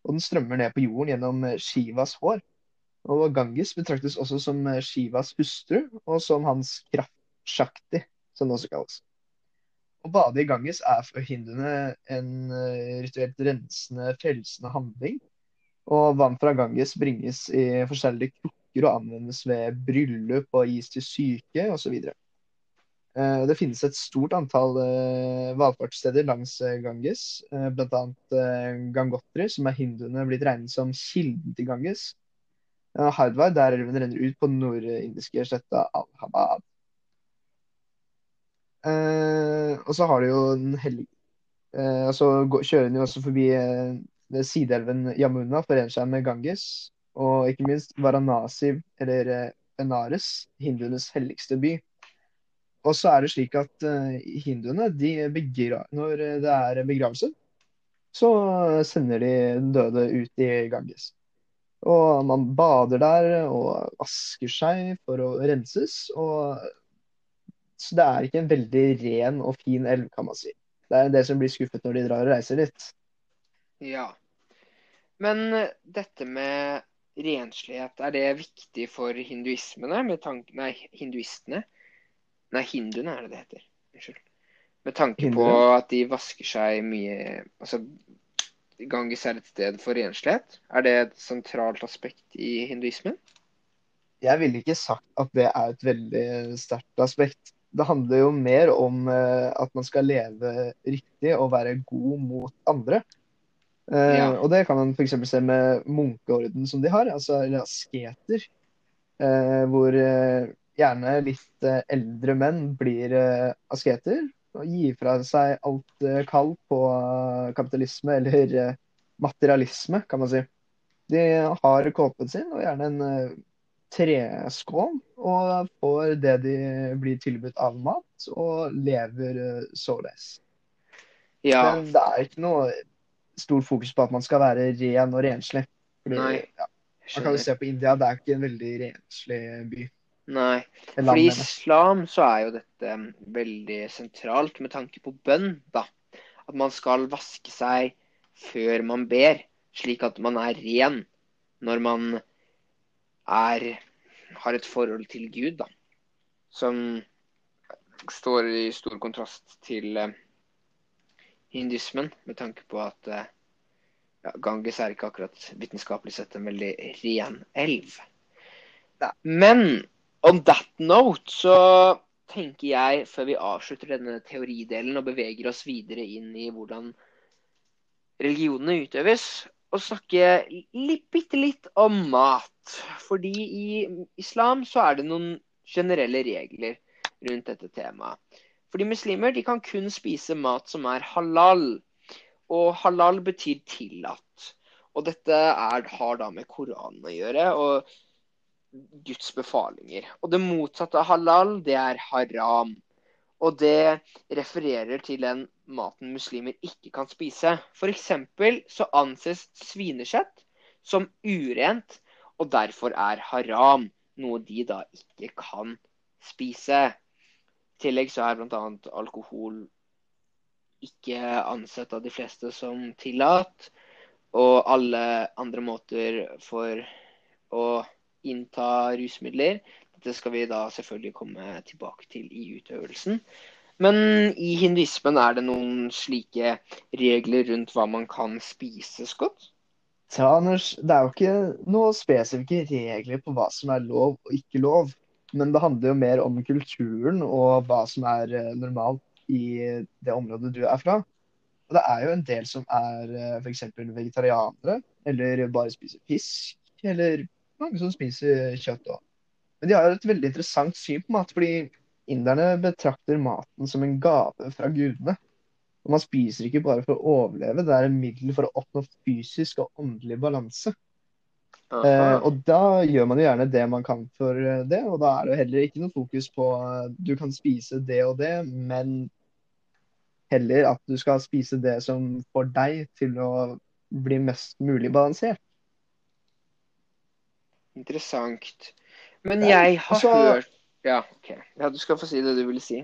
Og den strømmer ned på jorden gjennom eh, Shivas hår. Og Ganges betraktes også som eh, Shivas hustru, og som hans kraft-shakti, som det også kalles. Å bade i Ganges er for hinduene en eh, rituelt rensende, frelsende handling. Og vann fra Ganges bringes i forskjellige krukker og anvendes ved bryllup og gis til syke osv. Eh, Det finnes et stort antall eh, valfartssteder langs Ganges, bl.a. Gangotri, som er hinduene blitt regnet som kilden til Ganges. Hardwar, der elven renner ut på nordindiske sletta Allahabad. Eh, og så har de jo en hellig... eh, Og så kjører de også forbi eh, ved sideelven Yamuna, forener seg med Ganges. Og ikke minst Varanasi, eller eh, Benares, hinduenes helligste by. Og så er det slik at eh, hinduene, de begra når det er begravelse, så sender de døde ut i Ganges. Og man bader der og vasker seg for å renses. Og så det er ikke en veldig ren og fin elv, kan man si. Det er en del som blir skuffet når de drar og reiser litt. Ja. Men eh, dette med renslighet, er det viktig for hinduismene? Med tanke Nei, hinduistene? Nei, hinduene er det det heter. Unnskyld. Med tanke på at de vasker seg mye Altså, Ganges er et sted for renslighet. Er det et sentralt aspekt i hinduismen? Jeg ville ikke sagt at det er et veldig sterkt aspekt. Det handler jo mer om eh, at man skal leve riktig og være god mot andre. Eh, Ja. Og det kan man f.eks. se med munkeorden som de har, altså eller asketer. Eh, hvor gjerne litt eldre menn blir asketer og gir fra seg alt kall på kapitalisme eller materialisme, kan man si. De har kåpen sin og gjerne en treskål og får det de blir tilbudt av mat, og lever eh, således. Ja. Men det er ikke noe stort fokus på at man skal være ren og renslig. Fordi, Nei. ja, man kan jo se på India, det er ikke en veldig renslig by. Nei. For i islam så er jo dette veldig sentralt med tanke på bønn, da. At man skal vaske seg før man ber, slik at man er ren når man er har et forhold til Gud, da. Som står i stor kontrast til eh, hindismen, med tanke på at eh, ja, Ganges er ikke akkurat vitenskapelig sett en veldig ren elv. Da. Men on that note så tenker jeg, før vi avslutter denne teoridelen og beveger oss videre inn i hvordan religionene utøves, å snakke litt, bitte litt om mat. Fordi i islam så er det noen generelle regler rundt dette temaet. Fordi muslimer de kan kun spise mat som er halal. Og halal betyr tillatt. Og dette er, har da med Koranen å gjøre. og Guds befalinger. Og det motsatte av halal, det er haram. Og det refererer til den maten muslimer ikke kan spise. F.eks. så anses svinekjøtt som urent, og derfor er haram noe de da ikke kan spise. I tillegg så er bl.a. alkohol ikke ansett av de fleste som tillatt. Og alle andre måter for å innta rusmidler. Dette skal vi da selvfølgelig komme tilbake til i utøvelsen. Men i hinduismen er det noen slike regler rundt hva man kan spise, Scott? Ja, Anders, det er jo ikke noen spesifikke regler på hva som er lov og ikke lov. Men det handler jo mer om kulturen og hva som er eh, normalt i det området du er fra. Og det er jo en del som er f.eks. vegetarianere, eller bare spiser fisk, eller mange som spiser kjøtt òg. Men de har jo et veldig interessant syn på mat, fordi inderne betrakter maten som en gave fra gudene. Og man spiser ikke bare for å overleve, det er en middel for å oppnå fysisk og åndelig balanse. Eh, og da gjør man jo gjerne det man kan for eh, det, og da er det jo heller ikke noe fokus på eh, du kan spise det og det, men heller at du skal spise det som får deg til å bli mest mulig balansert. Interessant. Men jeg har så- hørt Ja, OK. Ja, du skal få si det du ville si.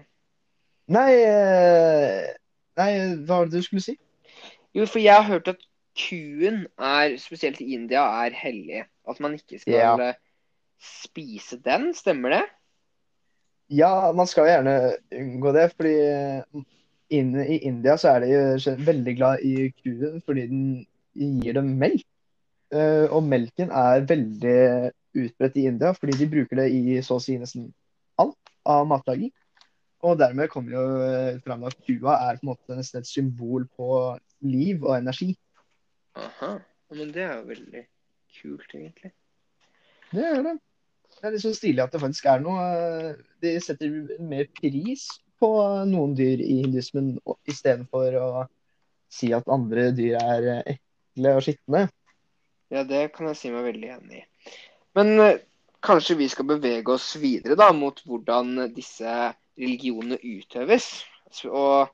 Nei, eh, nei, hva var det du skulle si? Jo, for jeg har hørt at kuen er, spesielt i India, er hellig. At man ikke skal Ja. eh, spise den. Stemmer det? Ja, man skal jo gjerne unngå det, fordi inne i India så er de jo veldig glad i kuen fordi den gir dem melk. Eh, Og melken er veldig utbredt i India fordi de bruker det i så å si nesten av matlaging. Og dermed kommer jo eh, fram at kua er på en måte nesten et symbol på liv og energi. Aha. Men det er jo veldig kult, egentlig. Det er det. Det er litt så stilig at det faktisk er noe eh, De setter mer pris på noen dyr i hindusmen istedenfor å si at andre dyr er eh, ekle og skitne. Ja, det kan jeg si meg veldig enig i. Men kanskje vi skal bevege oss videre da, mot hvordan disse religionene utøves. Og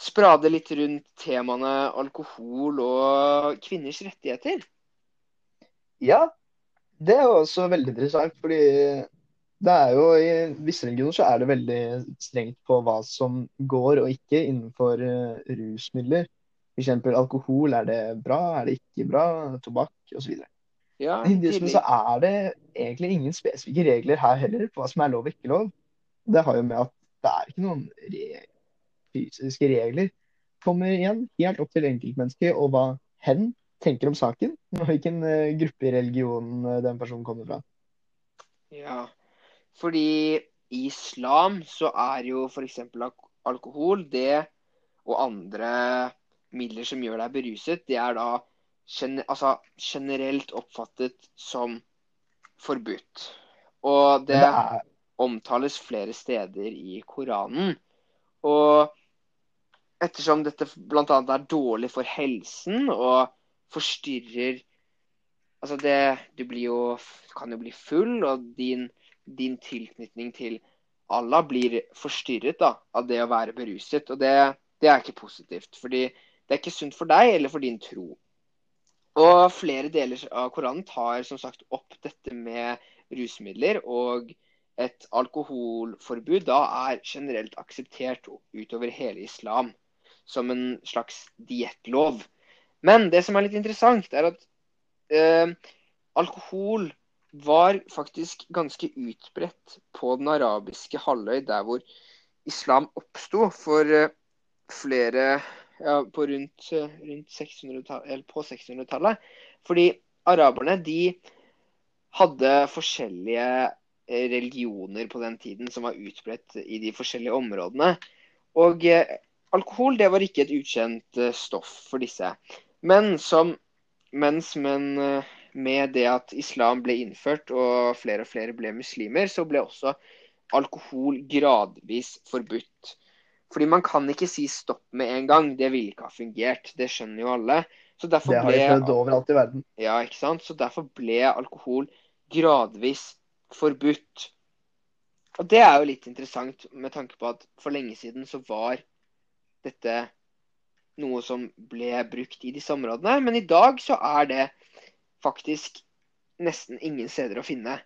sprade litt rundt temaene alkohol og kvinners rettigheter. Ja, det er jo også veldig interessant, fordi det er jo i visse religioner så er det veldig strengt på hva som går og ikke innenfor eh, rusmidler. Eksempel alkohol, er det bra, er det ikke bra, tobakk osv. Ja, I hinduismen så er det egentlig ingen spesifikke regler her heller på hva som er lov og ikke lov. Det har jo med at det er ikke noen re fysiske regler. Kommer igjen helt opp til enkeltmennesket og hva hen tenker om saken, og hvilken eh, gruppe i religionen eh, den personen kommer fra. Ja, fordi i islam så er jo f.eks. Alk alkohol det og andre midler som gjør deg beruset, det er da altså, generelt oppfattet som forbudt. Og det det omtales flere steder i Koranen. Og ettersom dette bl.a. er dårlig for helsen og forstyrrer Altså, det Du blir jo kan jo bli full, og din, din tilknytning til Allah blir forstyrret da, av det å være beruset. Og det, det er ikke positivt. Fordi det er ikke sunt for deg eller for din tro. Og flere deler av Koranen tar som sagt opp dette med rusmidler. Og et alkoholforbud da er generelt akseptert utover hele islam som en slags diettlov. Men det som er litt interessant, er at eh, alkohol var faktisk ganske utbredt på den arabiske halvøy, der hvor islam oppsto for eh, flere ja, på rundt, rundt 600 eller på 600-tallet. Fordi araberne de hadde forskjellige eh, religioner på den tiden som var utbredt i de forskjellige områdene. Og eh, alkohol det var ikke et ukjent eh, stoff for disse. Men som mens men eh, med det at islam ble innført og flere og flere ble muslimer, så ble også alkohol gradvis forbudt. Fordi man kan ikke si stopp med en gang. Det ville ikke ha fungert. Det skjønner jo alle. Så derfor Det har ble prøvd overalt i verden. ja, ikke sant? Så derfor ble alkohol gradvis forbudt. Og det er jo litt interessant med tanke på at for lenge siden så var dette noe som ble brukt i disse områdene. Men i dag så er det faktisk nesten ingen steder å finne.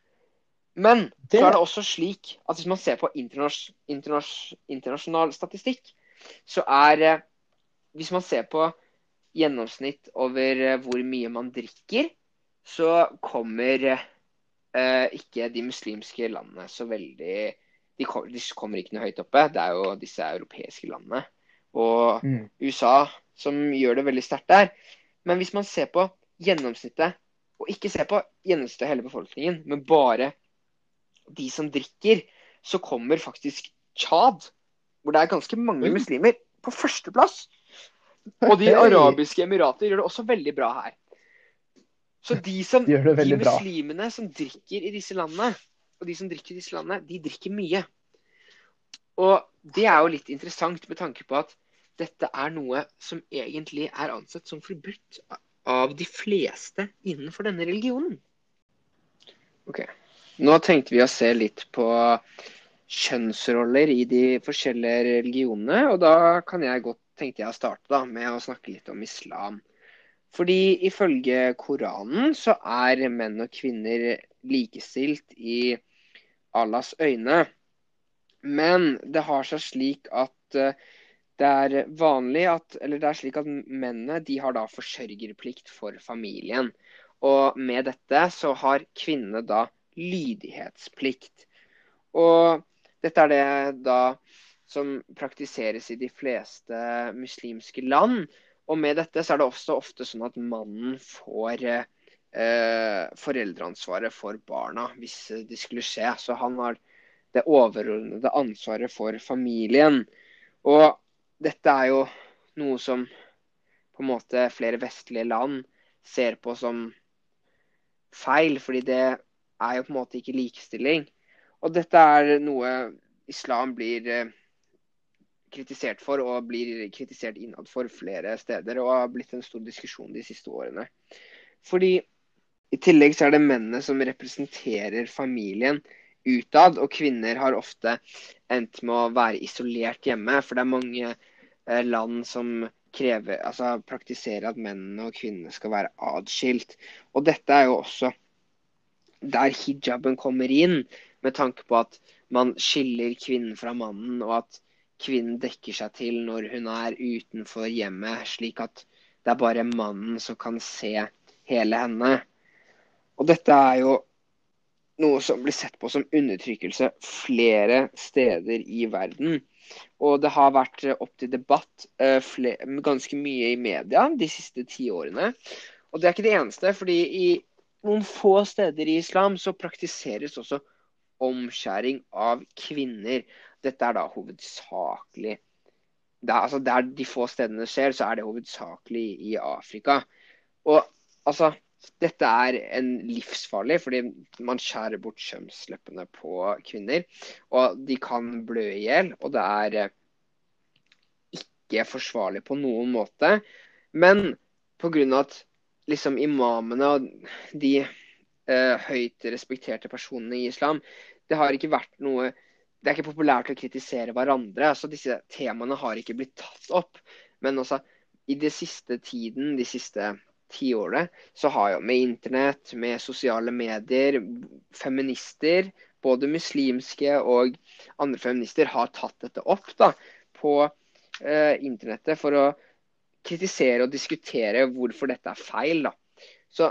Men Det- så er det også slik at hvis man ser på internasj internasj internasjonal statistikk, så er eh, Hvis man ser på gjennomsnitt over eh, hvor mye man drikker, så kommer eh, ikke de muslimske landene så veldig de, kom, de kommer ikke noe høyt oppe. Det er jo disse europeiske landene og Mm. USA som gjør det veldig sterkt der. Men hvis man ser på gjennomsnittet, og ikke ser på gjennomsnittet av hele befolkningen, men bare de som drikker, så kommer faktisk Tsjad, hvor det er ganske mange muslimer, på førsteplass. Og de arabiske emirater gjør det også veldig bra her. Så de, som, De de muslimene bra. som drikker i disse landene, og de som drikker i disse landene, de drikker mye. Og det er jo litt interessant med tanke på at dette er noe som egentlig er ansett som forbudt av de fleste innenfor denne religionen. Ok, Nå tenkte vi å se litt på kjønnsroller i de forskjellige religionene. Og da kan jeg godt tenkte jeg å starte da, med å snakke litt om islam. Fordi ifølge Koranen så er menn og kvinner likestilt i Allahs øyne. Men det har seg slik at eh, det er vanlig at Eller det er slik at mennene de har da forsørgerplikt for familien. Og med dette så har kvinnene da lydighetsplikt. Og dette er det da som praktiseres i de fleste muslimske land. Og med dette så er det også ofte sånn at mannen får eh, foreldreansvaret for barna hvis det skulle skje. Så han har det overordnede ansvaret for familien. Og dette er jo noe som på en måte flere vestlige land ser på som feil, fordi det er jo på en måte ikke likestilling. Og dette er noe islam blir eh, kritisert for, og blir kritisert innad for flere steder, og har blitt en stor diskusjon de siste årene. Fordi i tillegg så er det mennene som representerer familien utad, og kvinner har ofte endt med å være isolert hjemme. For det er mange eh, land som krever, altså praktiserer at mennene og kvinnene skal være adskilt. Og dette er jo også der hijaben kommer inn, med tanke på at man skiller kvinnen fra mannen, og at kvinnen dekker seg til når hun er utenfor hjemmet, slik at det er bare mannen som kan se hele henne. Og dette er jo noe som blir sett på som undertrykkelse flere steder i verden. Og det har vært opp til debatt uh, ganske mye i media de siste ti årene. Og det er ikke det eneste, fordi i noen få steder i islam så praktiseres også omskjæring av kvinner. Dette er da hovedsakelig det er, altså Der de få stedene skjer, så er det hovedsakelig i Afrika. Og altså dette er en livsfarlig, fordi man skjærer bort kjønnsleppene på kvinner. Og de kan blø i hjel, og det er eh, ikke forsvarlig på noen måte. Men pga. at liksom imamene og de eh, høyt respekterte personene i islam, det har ikke vært noe Det er ikke populært å kritisere hverandre. så Disse temaene har ikke blitt tatt opp. Men også i det siste tiden, de siste tiåret, så har jo med internett, med sosiale medier, feminister, både muslimske og andre feminister, har tatt dette opp da, på eh, internettet for å kritisere og diskutere hvorfor dette er feil. da. Så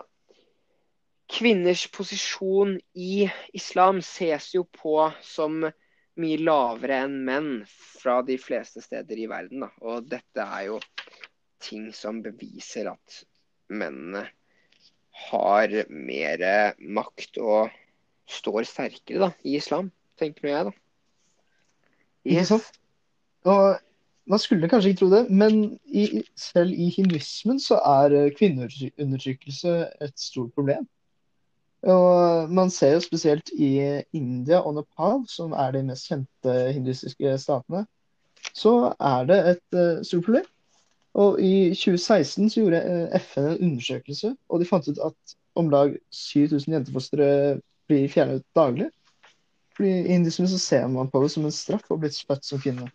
kvinners posisjon i islam ses jo på som mye lavere enn menn fra de fleste steder i verden. Da. Og dette er jo ting som beviser at mennene har mer makt og står sterkere da, i islam, tenker jeg, da. Yes. Ikke sant? Og man skulle kanskje ikke tro det, men i, selv i hinduismen så er eh, kvinneundertrykkelse et stort problem. Og man ser jo spesielt i India og Nepal, som er de mest kjente hinduistiske statene, så er det et uh, stort problem. Og I 2016 så gjorde eh, FN en undersøkelse, og de fant ut at om lag 7000 jentefostre blir fjernet daglig. Fordi I hinduismen så ser man på det som en straff å bli født som kvinne.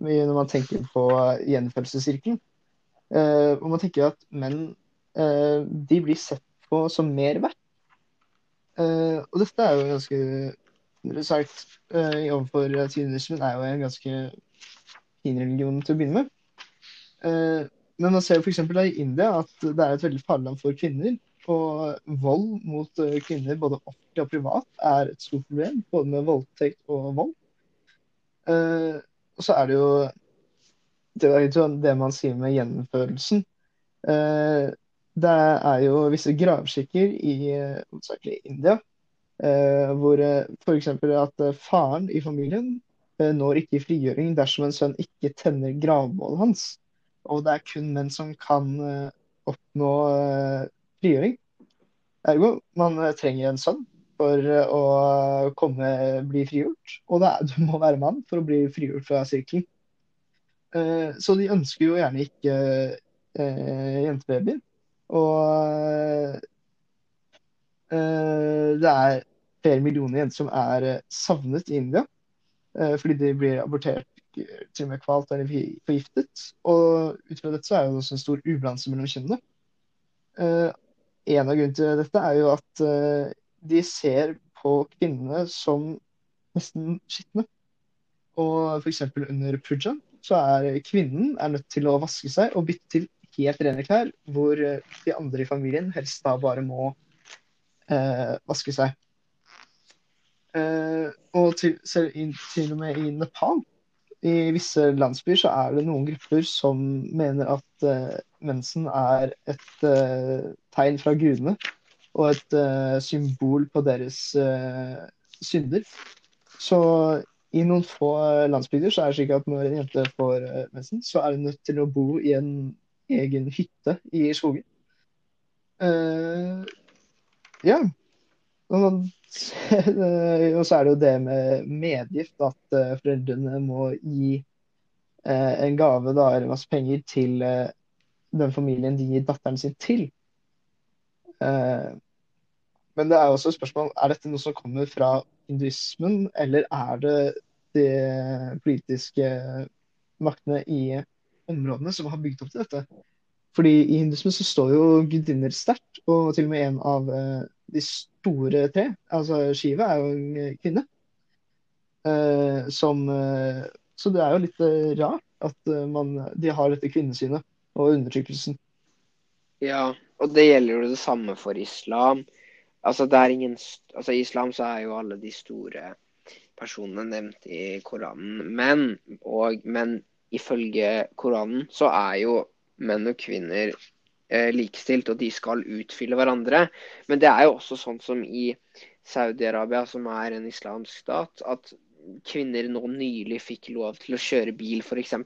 Når man tenker på eh, gjenfødelsessirkelen. Uh, og man tenker at menn uh, de blir sett på som mer verdt. Uh, og dette er jo ganske interessant uh, overfor hinduismen er jo en ganske fin religion til å begynne med. Eh, men man ser jo f.eks. i India at det er et veldig farlig land for kvinner. Og vold mot eh, kvinner, både offentlig og privat, er et stort problem. Både med voldtekt og vold. Eh, og så er det jo det, er det man sier med gjenfølelsen. Det er jo visse gravskikker i hovedsakelig India, hvor f.eks. at faren i familien når ikke i frigjøring dersom en sønn ikke tenner gravmålet hans. Og det er kun menn som kan oppnå frigjøring. Ergo, man trenger en sønn for å komme, bli frigjort. Og er, du må være mann for å bli frigjort fra sirkelen. så de ønsker jo gjerne ikke jentebabyer. Og eh, det er flere millioner jenter som er eh, savnet i India eh, fordi de blir abortert, eh, til og med kvalt eller forgiftet. Og ut fra dette så er det også en stor ubalanse mellom kjønnene. Eh, en av grunnene til dette er jo at eh, de ser på kvinnene som nesten skitne. Og f.eks. under puja så er kvinnen er nødt til å vaske seg og bytte til helt rene klær, hvor eh, de andre i familien helst da bare må eh, vaske seg. Eh, og til, selv i, til og med i Nepal, i visse landsbyer, så er det noen grupper som mener at eh, mensen er et eh, tegn fra gudene og et uh, symbol på deres uh, synder. Så i noen få landsbygder så er det slik at når en jente får uh, mensen, så er hun nødt til å bo i en egen hytte i skogen. Ja. Og, så er det jo det med medgift, at foreldrene må gi en gave da, eller masse penger til den familien de gir datteren sin til. Eh, men det er også et spørsmål er dette noe som kommer fra hinduismen, eller er det de politiske maktene i områdene som har bygd opp til dette? Fordi i hinduismen så står jo gudinner sterkt, og til og med en av eh, de store tre, altså Shiva, er jo en kvinne. Eh, som Så det er jo litt rart at man, de har dette kvinnesynet og undertrykkelsen. Ja, og det gjelder jo det samme for islam. Altså, ingen altså, I islam så er jo alle de store personene nevnt i Koranen. Men, og, men ifølge Koranen så er jo menn og kvinner eh, likestilt, og de skal utfylle hverandre. Men det er jo også sånn som i Saudi-Arabia, som er en islamsk stat, at kvinner nå nylig fikk lov til å kjøre bil, f.eks.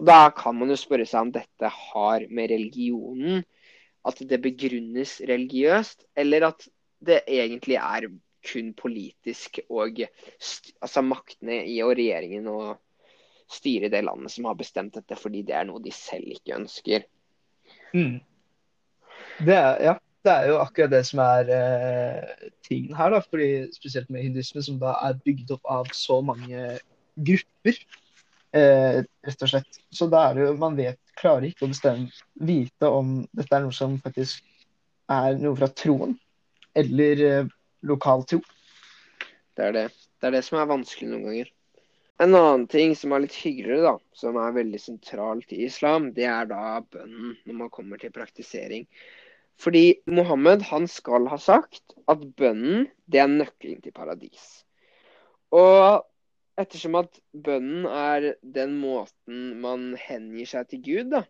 Og da kan man jo spørre seg om dette har med religionen At det begrunnes religiøst, eller at det egentlig er kun politisk og altså maktene i og regjeringen og styret i det landet som har bestemt dette fordi det er noe de selv ikke ønsker. Det er, ja, det er jo akkurat det som er eh, tingen her, da. Fordi spesielt med hindusme, som da er bygd opp av så mange grupper, eh, rett og slett. Så da er det jo Man vet, klarer ikke å bestemme, vite om dette er noe som faktisk er noe fra troen, eller eh, lokal tro. Det er det. Det er det som er vanskelig noen ganger. En annen ting som er litt hyggeligere, da, som er veldig sentralt i islam, det er da bønnen når man kommer til praktisering. Fordi Mohammed han skal ha sagt at bønnen det er nøkkelen til paradis. Og ettersom at bønnen er den måten man hengir seg til Gud, da,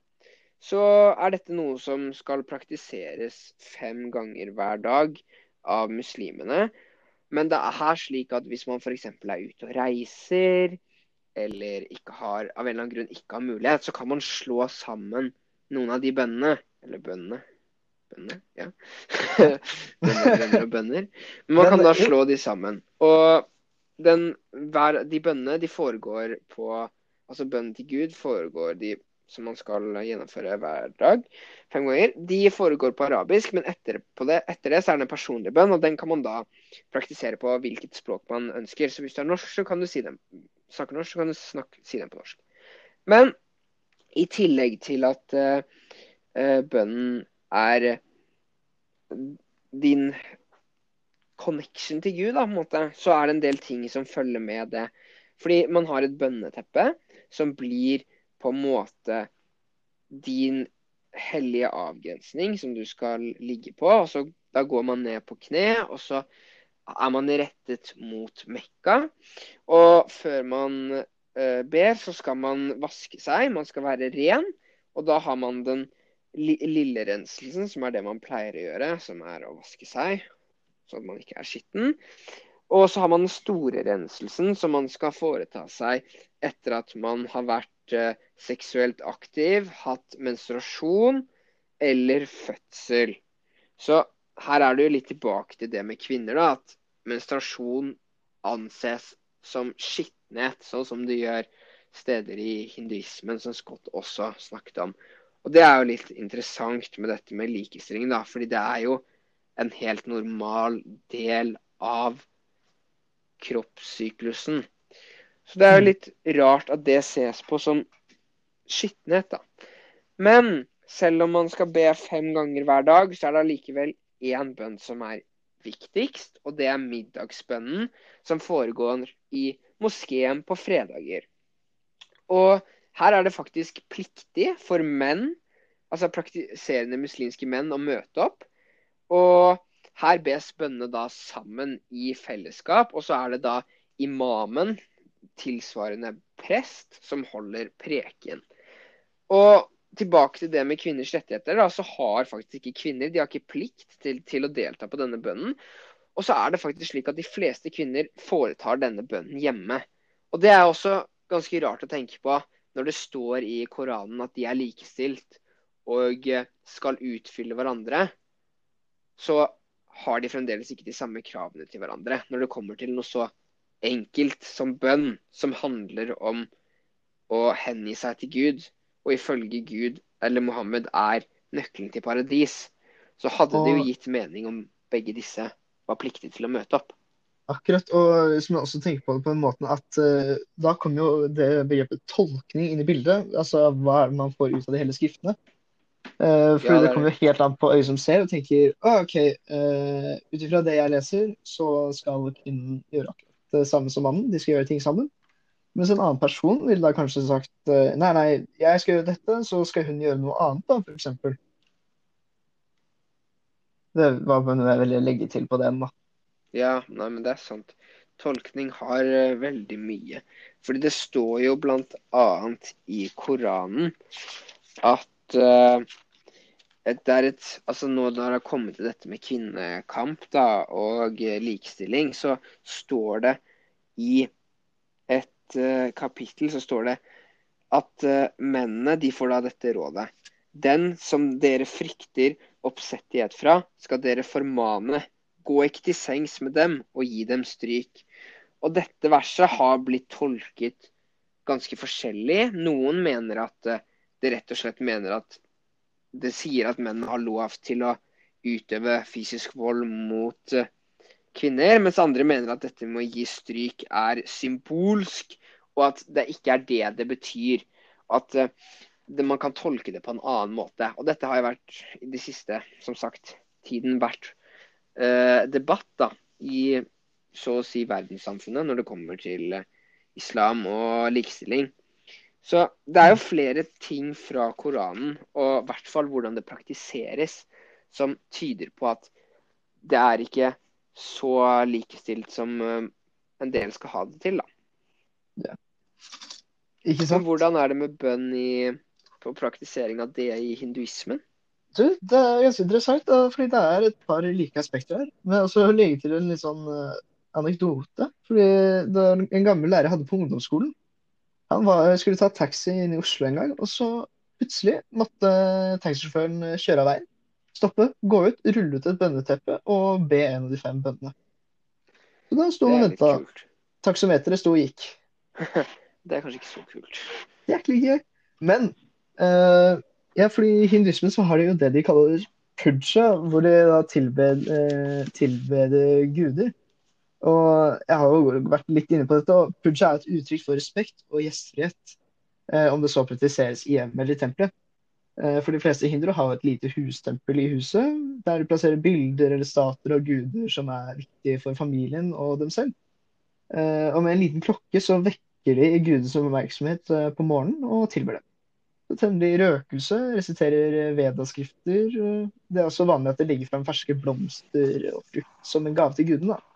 så er dette noe som skal praktiseres fem ganger hver dag av muslimene. Men det er her slik at hvis man f.eks. er ute og reiser, eller ikke har, av en eller annen grunn ikke har mulighet, så kan man slå sammen noen av de bønnene. Eller bønnene. Bønnene, ja. bønner, bønner og bønner. Men man kan da slå de sammen. Og den, hver, de bønnene de foregår på Altså bønnen til Gud foregår de som man skal gjennomføre hver dag, fem ganger. De foregår på arabisk, men etter, på det, etter det så er det en personlig bønn, og den kan man da praktisere på hvilket språk man ønsker. Så hvis du er norsk, så kan du si den, snakker norsk, så kan du snakke, si den på norsk. Men i tillegg til at uh, bønnen er din connection til Gud, da, på en måte, så er det en del ting som følger med det. Fordi man har et bønneteppe som blir på en måte din hellige avgrensning som du skal ligge på. og så Da går man ned på kne, og så er man rettet mot Mekka. Og før man uh, ber, så skal man vaske seg. Man skal være ren. Og da har man den li lille renselsen, som er det man pleier å gjøre, som er å vaske seg, så at man ikke er skitten. Og så har man den store renselsen, som man skal foreta seg etter at man har vært uh, seksuelt aktiv, hatt menstruasjon eller fødsel. Så her er det jo litt tilbake til det med kvinner, da, at menstruasjon anses som skittenhet, sånn som det gjør steder i hinduismen, som Scott også snakket om. Og det er jo litt interessant med dette med likestilling, da, fordi det er jo en helt normal del av kroppssyklusen. Så det er jo litt rart at det ses på som skitnhet, da. Men selv om man skal be fem ganger hver dag, så er det allikevel én bønn som er viktigst, og det er middagsbønnen som foregår i moskeen på fredager. Og her er det faktisk pliktig for menn, altså praktiserende muslimske menn, å møte opp. Og her bes bønnene da sammen i fellesskap, og så er det da imamen, tilsvarende prest, som holder preken. Og tilbake til det med kvinners rettigheter, da, så har faktisk ikke kvinner de har ikke plikt til, til å delta på denne bønnen. Og så er det faktisk slik at de fleste kvinner foretar denne bønnen hjemme. Og det er også ganske rart å tenke på når det står i Koranen at de er likestilt og skal utfylle hverandre. Så har de fremdeles ikke de samme kravene til hverandre når det kommer til noe så enkelt som bønn, som handler om å hengi seg til Gud, og ifølge Gud eller Mohammed er nøkkelen til paradis, så hadde det jo gitt mening om begge disse var pliktige til å møte opp. Akkurat, og hvis man også tenker på det på den måten at uh, da kommer jo det begrepet tolkning inn i bildet. Altså hva er det man får ut av de hele skriftene. Uh, for ja, det, det kommer jo helt an på øyet som ser, og tenker OK, uh, ut ifra det jeg leser, så skal kvinnen gjøre akkurat det samme som mannen. De skal gjøre ting sammen. Mens en annen person ville da kanskje sagt uh, nei, nei, jeg skal gjøre dette, så skal hun gjøre noe annet, da, f.eks. Det var noe jeg ville legge til på den, da. Ja, nei, men det er sant. Tolkning har veldig mye. Fordi det står jo blant annet i Koranen at uh, det er et Altså nå når det har kommet til dette med kvinnekamp da, og likestilling, så står det i et uh, kapittel så står det at uh, mennene de får da dette rådet. Den som dere frykter oppsettighet fra, skal dere formane. Gå ikke til sengs med dem og gi dem stryk. Og dette verset har blitt tolket ganske forskjellig. Noen mener at uh, det rett og slett mener at det sier at menn har lov til å utøve fysisk vold mot eh, kvinner, mens andre mener at dette med å gi stryk er symbolsk, og at det ikke er det det betyr. At eh, det, man kan tolke det på en annen måte. Og dette har jo vært i det siste, som sagt, tiden vært eh, debatt da, i så å si verdenssamfunnet når det kommer til islam og likestilling. Så det er jo flere ting fra Koranen, og i hvert fall hvordan det praktiseres, som tyder på at det er ikke så likestilt som eh, en del skal ha det til, da. Ja. Ikke sant? Men hvordan er det med bønn i, på praktisering av det i hinduismen? Du, det er ganske interessant, da, fordi det er et par like aspekter her. Men også legge til en litt sånn uh, anekdote. Fordi det en gammel lærer hadde på ungdomsskolen, han var, skulle ta taxi inn i Oslo en gang, og så plutselig måtte taxisjåføren kjøre av veien. Stoppe, gå ut, rulle ut et bønneteppe og be en av de fem bøndene. Så da sto han og venta. Taksometeret sto og gikk. det er kanskje ikke så kult. Jæklig gøy. Men uh, ja, fordi i hinduismen så har de jo det de kaller puja, hvor de da tilbeder, uh, tilbeder guder. Og jeg har jo vært litt inne på dette, og Pudja er et uttrykk for respekt og gjestfrihet. Eh, om det så praktiseres i hjemmet eller i tempelet. Eh, for de fleste hindre har et lite hustempel i huset, der de plasserer bilder eller stater av guder som er viktige for familien og dem selv. Eh, og med en liten klokke så vekker de gudens oppmerksomhet på morgenen og tilber dem. Så tenner de røkelse, resiterer vedaskrifter. Det er også vanlig at de legger fram ferske blomster og frukt som en gave til gudene. da.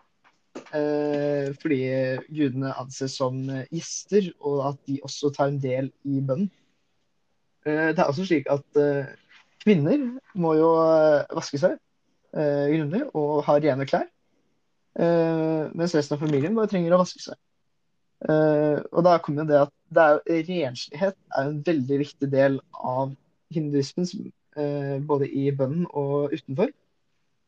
Eh, fordi gudene anses som gjester, og at de også tar en del i bønnen. Eh, det er også slik at eh, kvinner må jo vaske seg grundig og ha rene klær. mens resten av familien bare trenger å vaske seg. og da kommer det at det er, renslighet er en veldig viktig del av hinduismen, både i bønnen og utenfor.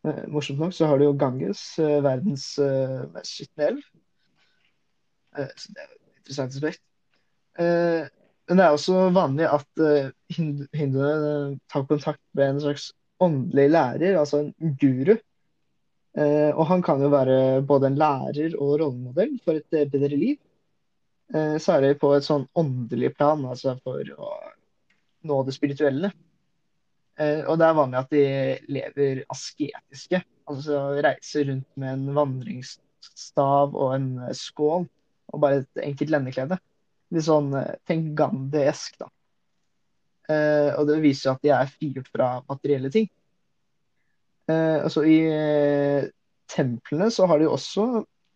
Eh, morsomt nok så har du jo Ganges, eh, verdens eh, mest skitne elv. Så det er et interessant aspekt. men det er også vanlig at hindu, hinduene tar kontakt med en slags åndelig lærer, altså en guru. Og han kan jo være både en lærer og rollemodell for et bedre liv. Særlig på et sånn åndelig plan, altså for å nå det spirituelle. Og det er vanlig at de lever asketiske, altså reiser rundt med en vandringsstav og en skål og bare et enkelt lendeklede. Litt sånn eh, Tenk Gandhi-esk, da. Eh, og det viser at de er frigjort fra materielle ting. Eh, altså I eh, templene så har de også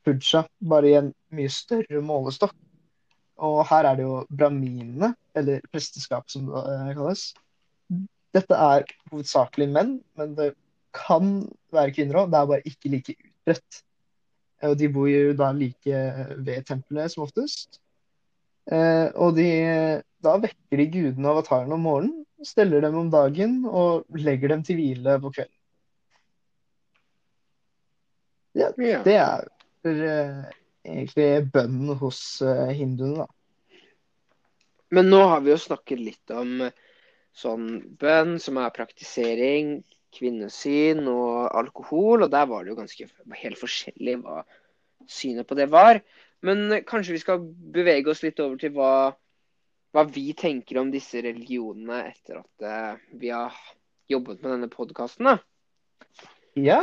puja, bare i en mye større målestokk. Og her er det jo braminene, eller presteskap som det eh, kalles. Dette er hovedsakelig menn, men det kan være kvinner òg. Det er bare ikke like utbredt. Og de bor jo da like ved tempelet som oftest. Eh, og de, da vekker de gudene og avatarene om morgenen, steller dem om dagen og legger dem til hvile på kvelden. Ja, det er eh, egentlig bønnen hos eh, hinduene, da. Men nå har vi jo snakket litt om sånn bønn, som er praktisering, kvinnesyn og alkohol, og der var det jo ganske helt forskjellig hva synet på det var. Men eh, kanskje vi skal bevege oss litt over til hva, hva vi tenker om disse religionene etter at eh, vi har jobbet med denne podkasten, da. Ja,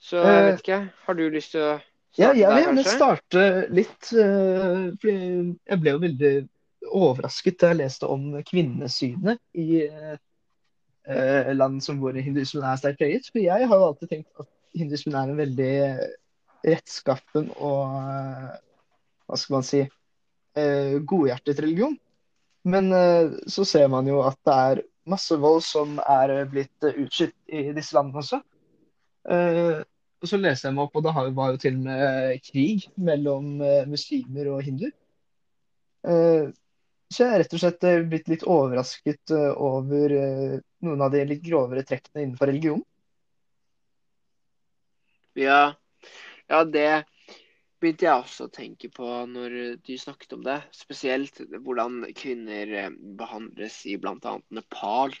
Så jeg Eh, vet ikke, har du lyst til å ja starte jeg vil gjerne starte litt, For fordi jeg ble jo veldig overrasket da jeg leste om kvinnesynet i eh, eh, land som hvor hinduismen er sterkt preget. For jeg har jo alltid tenkt at hinduismen er en veldig rettskaffen og eh, hva skal man si eh, godhjertet religion. Men eh, så ser man jo at det er masse vold som er blitt utskytt i disse landene også. Eh, og så leser jeg meg opp, og det var jo til og med krig mellom eh, muslimer og hinduer. Eh, så jeg er rett og slett eh, blitt litt overrasket eh, over eh, noen av de litt grovere trekkene innenfor religion. Ja, ja, det begynte jeg også å tenke på når du snakket om det. Spesielt hvordan kvinner eh, behandles i bl.a. Nepal.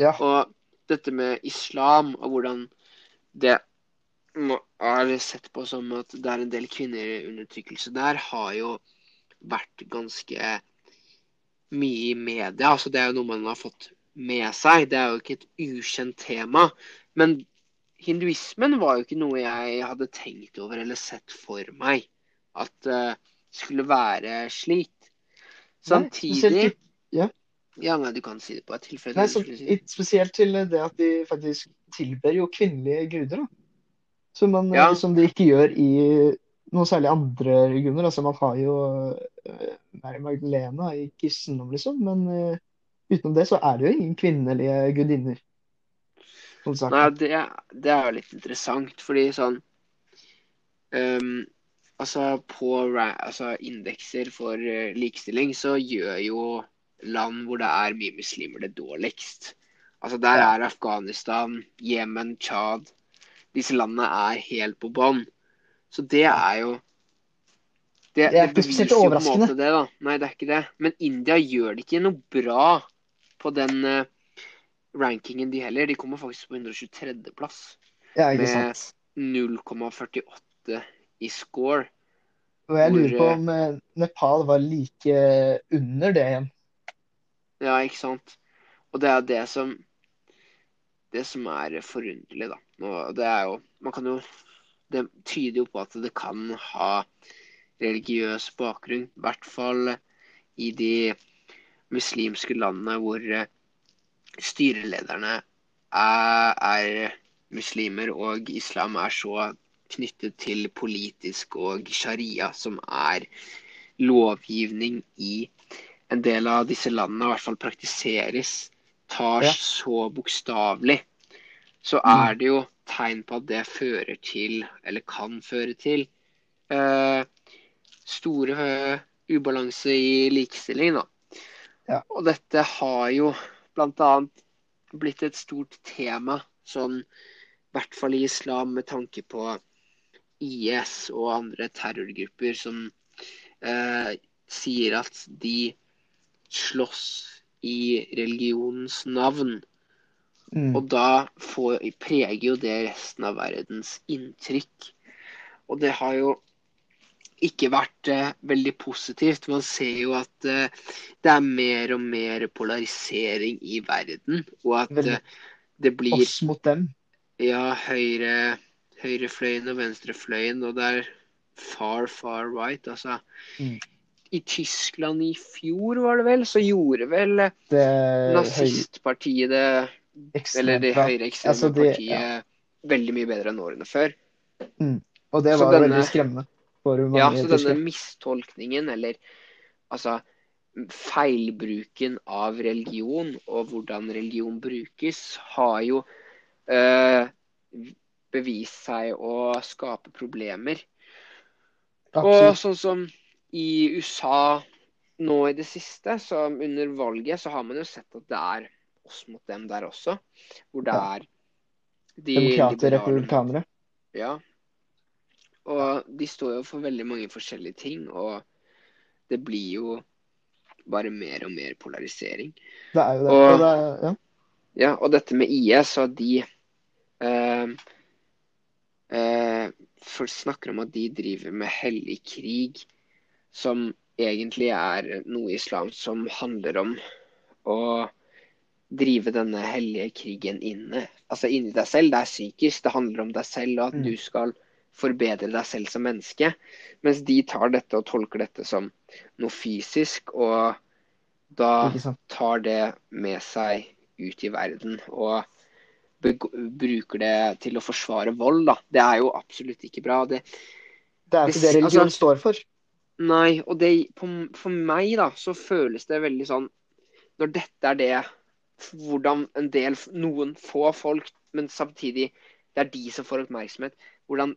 Ja, Og dette med islam, og hvordan det er sett på som at det er en del kvinneundertrykkelse der, har jo vært ganske mye i media. Altså, det er jo noe man har fått med seg. Det er jo ikke et ukjent tema. Men hinduismen var jo ikke noe jeg hadde tenkt over eller sett for meg at eh, skulle være slik. Nei, spesielt Samtidig ja. Ja, nei, du kan si det på et tilfelle. Nei, så, si det. spesielt til det at de faktisk tilber jo kvinnelige guder, da. Som, man, Ja. som de ikke gjør i noe særlig andre grunner. Altså, man har jo uh, Mary Magdalena i kristendom, liksom, men eh, utenom det så er det jo ingen kvinnelige gudinner. Nei, det, det er jo litt interessant, fordi sånn um, Altså, på altså, indekser for eh, likestilling så gjør jo land hvor det er mye muslimer, det dårligst. Altså, der er Afghanistan, Jemen, Tsjad Disse landene er helt på bånn. Så det er jo Det, Det er ikke spesielt overraskende. det, da. Nei, det er ikke det. Men India gjør det ikke noe bra på den uh, rankingen, de heller. De kommer faktisk på 123.-plass Ja, ikke med 0,48 i score. Og jeg lurer på eh, om eh, Nepal var like under det igjen. Ja, ikke sant? Og det er det som Det som er forunderlig, da. Nå, det er jo Man kan jo Det tyder jo på at det kan ha religiøs bakgrunn. I hvert fall i de muslimske landene hvor eh, styrelederne er, er muslimer, og islam er så knyttet til politisk og sharia, som er lovgivning i en del av disse landene, i hvert fall praktiseres, tar Ja. så bokstavelig, så Mm. er det jo tegn på at det fører til, eller kan føre til, eh, store eh, ubalanse i likestilling, da. Ja. Og dette har jo annet blitt et stort tema, sånn i hvert fall i islam, med tanke på IS og andre terrorgrupper som eh, sier at de slåss i religionens navn. Mm. Og da får, preger jo det resten av verdens inntrykk. Og det har jo ikke vært eh, veldig positivt. Man ser jo at eh, det er mer og mer polarisering i verden. Og at eh, det blir Oss mot dem. ja, høyre, høyrefløyen og venstrefløyen, og det er far, far right. Altså Mm. I Tyskland i fjor, var det vel, så gjorde vel eh, Det nazistpartiet det eller det høyreekstreme Altså, partiet veldig mye bedre enn årene før. Og det var denne- veldig skremmende Ja, så denne mistolkningen, eller altså feilbruken av religion og hvordan religion brukes, har jo øh, bevist seg å skape problemer. Og sånn som i USA nå i det siste, så under valget, så har man jo sett at det er oss mot dem der også. Hvor det er de Demokrater, liberale- republikanere. Ja. Og de står jo for veldig mange forskjellige ting, og det blir jo bare mer og mer polarisering. Det er jo det. Og- det er, ja. Ja, og dette med IS, og de eh, eh, Folk snakker om at de driver med hellig krig, som egentlig er noe islam som handler om å drive denne hellige krigen inne. Altså inni deg selv. Det er psykisk, det handler om deg selv, og at Mm. du skal forbedre deg selv som menneske. Mens de tar dette og tolker dette som noe fysisk, og da tar det med seg ut i verden og bruker det til å forsvare vold, da. Det er jo absolutt ikke bra. Det, Det er ikke det religion altså- står for. nei, og det på, For meg, da, så føles det veldig sånn Når dette er det Hvordan en del, noen få folk, men samtidig det er de som får oppmerksomhet. Hvordan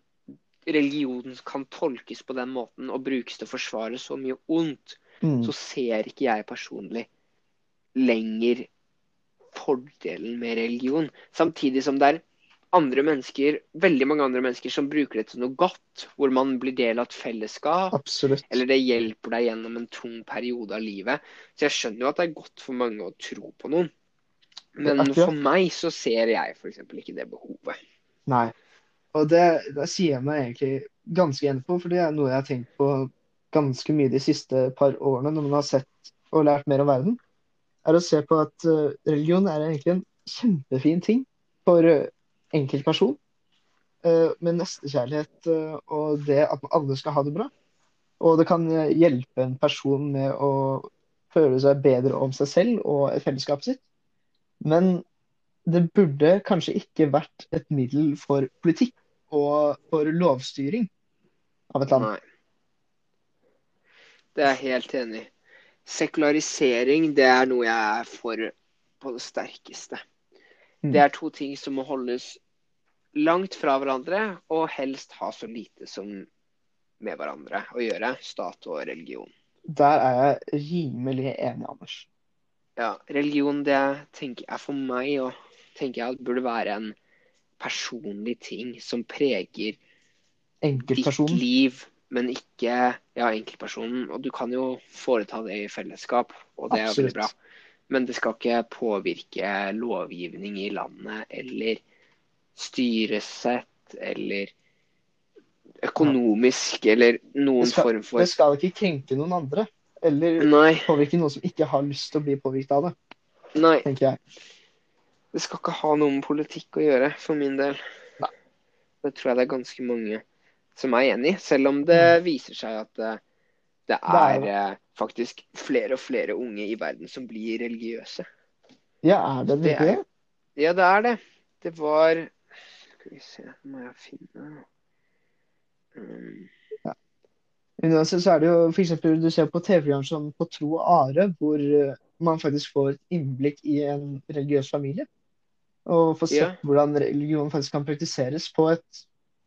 religionen kan tolkes på den måten og brukes til å forsvare så mye ondt. Mm. så ser ikke jeg personlig lenger fordelen med religion. Samtidig som det er andre mennesker, veldig mange andre mennesker som bruker det til noe godt, hvor man blir del av et fellesskap, Absolutt. eller det hjelper deg gjennom en tung periode av livet. Så jeg skjønner jo at det er godt for mange å tro på noen. Men for meg så ser jeg f.eks. ikke det behovet. Nei. Og det, det sier jeg meg egentlig ganske enig på, for det er noe jeg har tenkt på ganske mye de siste par årene når man har sett og lært mer om verden, er å se på at eh, religion er egentlig en kjempefin ting for uh, enkeltperson. eh, med nestekjærlighet eh, og det at alle skal ha det bra. Og det kan eh, hjelpe en person med å føle seg bedre om seg selv og fellesskapet sitt. Men det burde kanskje ikke vært et middel for politikk og for lovstyring av et land. Nei. Det er jeg helt enig i. Sekularisering, det er noe jeg er for på det sterkeste. Mm. Det er to ting som må holdes langt fra hverandre, og helst ha så lite som med hverandre å gjøre. Stat og religion. Der er jeg rimelig enig, Anders. Ja, religion, det tenker jeg for meg, og tenker jeg at burde være en personlig ting som preger ditt liv, men ikke ja, enkeltpersonen. Og du kan jo foreta det i fellesskap, og det er veldig bra. Men det skal ikke påvirke lovgivning i landet eller styresett eller økonomisk eller noen skal- form for Det skal ikke krenke noen andre, eller Nei, påvirke noen som ikke har lyst til å bli påvirket av det, nei. tenker jeg. Det skal ikke ha noe med politikk å gjøre, for min del. Nei. Det tror jeg det er ganske mange som er enig i, selv om det viser seg at det, det er, Det er eh, faktisk flere og flere unge i verden som blir religiøse. Ja, er det Det er? Ja, det er det. Det var Skal vi se, må jeg finne um, uansett så er det jo eksempel, du ser på TV-program som På tro og are, hvor eh, man faktisk får et innblikk i en religiøs familie. Og får sett Ja. hvordan religion faktisk kan praktiseres på et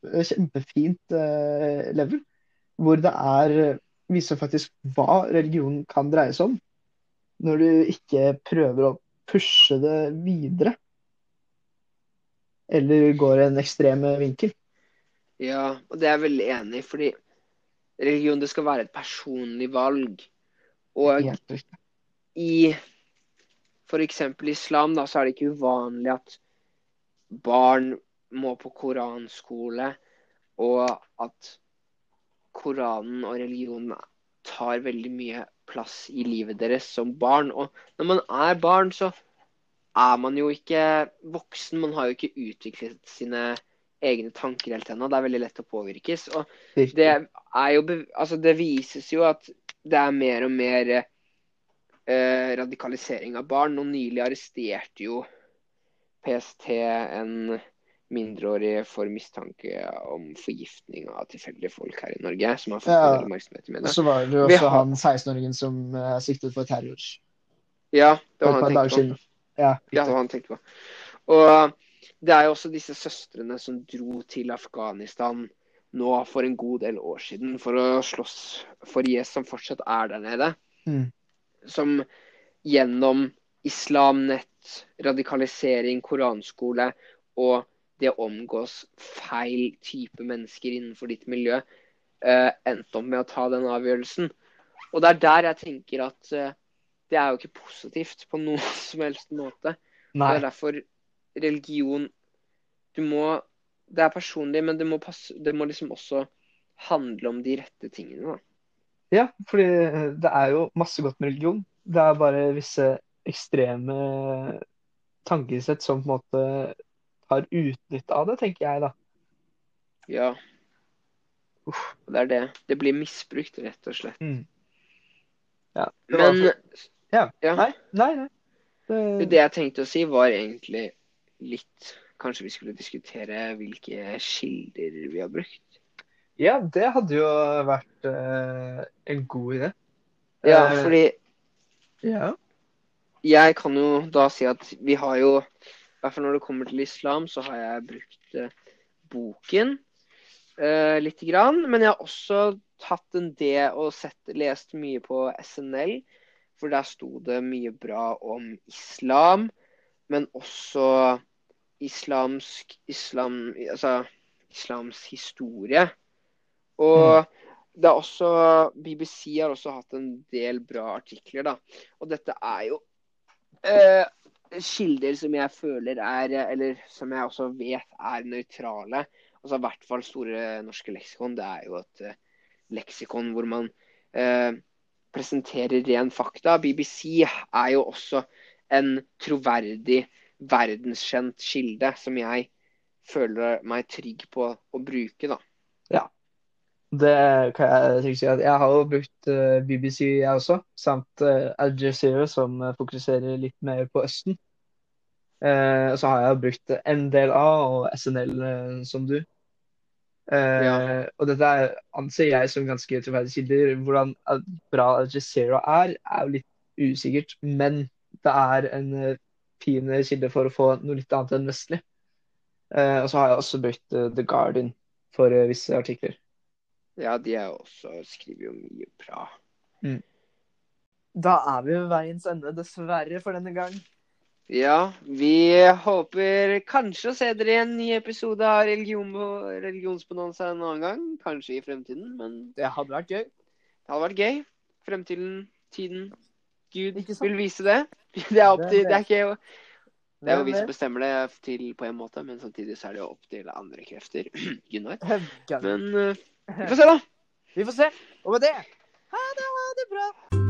eh, kjempefint uh, level. Hvor det er viser faktisk hva religion kan dreie seg om. Når du ikke prøver å pushe det videre. Eller går en ekstrem vinkel. Ja, og det er jeg veldig enig i, fordi religion det skal være et personlig valg. Og i f.eks. islam, da, så er det ikke uvanlig at barn må på koranskole, og at Koranen og religionen tar veldig mye plass i livet deres som barn. Og når man er barn, så er man jo ikke voksen. Man har jo ikke utviklet sine egne tanker helt ennå. Det er veldig lett å påvirkes. Og det er jo Altså, det vises jo at det er mer og mer eh, radikalisering av barn. Og nylig arresterte jo PST en mindreårig for mistanke om forgiftning av tilfeldige folk her i Norge. Som har fått Ja. oppmerksomhet i Og media. så var det jo også har- han 16-åringen som er siktet for terror Ja, det var han tenkte på. Ja, Ja, det var han tenkte på. Og det er jo også disse søstrene som dro til Afghanistan nå for en god del år siden for å slåss for IS, som fortsatt er der nede. Mm. Som gjennom islamnett, radikalisering, koranskole og det å omgås feil type mennesker innenfor ditt miljø, uh, endte opp med å ta den avgjørelsen. Og det er der jeg tenker at uh, det er jo ikke positivt på noen som helst måte. Nei. Det er derfor religion Du må Det er personlig, men det må, passe, det må liksom også handle om de rette tingene. Da. Ja, fordi det er jo masse godt med religion. Det er bare visse ekstreme tankesett som på en måte har utnytta av det, tenker jeg, da. Ja. Uff, det er det. Det blir misbrukt, rett og slett. Mm. Ja, Men var Ja. Ja. Nei, nei, nei. Det, det jeg tenkte å si, var egentlig litt Kanskje vi skulle diskutere hvilke kilder vi har brukt. ja, det hadde jo vært uh, en god idé. Ja, Eh, fordi Ja. jeg kan jo da si at vi har jo I hvert fall når det kommer til islam, så har jeg brukt uh, boken uh, lite grann. Men jeg har også tatt en D og sett, lest mye på SNL. For der sto det mye bra om islam, men også islamsk islam, altså islamsk historie. Og det er også BBC har også hatt en del bra artikler, da. Og dette er jo eh, kilder som jeg føler er Eller som jeg også vet er nøytrale. Altså i hvert fall Store norske leksikon. Det er jo et eh, leksikon hvor man eh, presenterer ren fakta. BBC er jo også en troverdig, verdenskjent kilde som jeg føler meg trygg på å bruke, da. Ja. Det kan jeg trygt si. at Jeg har jo brukt eh, BBC, jeg også, samt eh, Al Jazeera, som fokuserer litt mer på Østen. Eh, så har jeg brukt NDLA og SNL, eh, som du. Eh, Ja. Og dette er, anser jeg som ganske troverdige kilder. Hvordan bra Al Jazeera er, er jo litt usikkert, men det er en fin kilde for å få noe litt annet enn vestlig. Eh, og så har jeg også brukt eh, The Guardian for eh, visse artikler. Ja, de er også skriver jo mye bra. Da er vi ved veiens ende, dessverre, for denne gang. Ja, vi håper kanskje å se dere i en ny episode av religion Religionsbonanza en annen gang. Kanskje i fremtiden, men Det hadde vært gøy. det hadde vært gøy. Fremtiden, tiden, Gud vil vise det. Det er til Det er ikke Det er jo vi som bestemmer det til på en måte, men samtidig så er det jo opp til andre krefter. Gunnar. Men uh, vi får se, da. Vi får se. Og med det Ha det, ha det bra.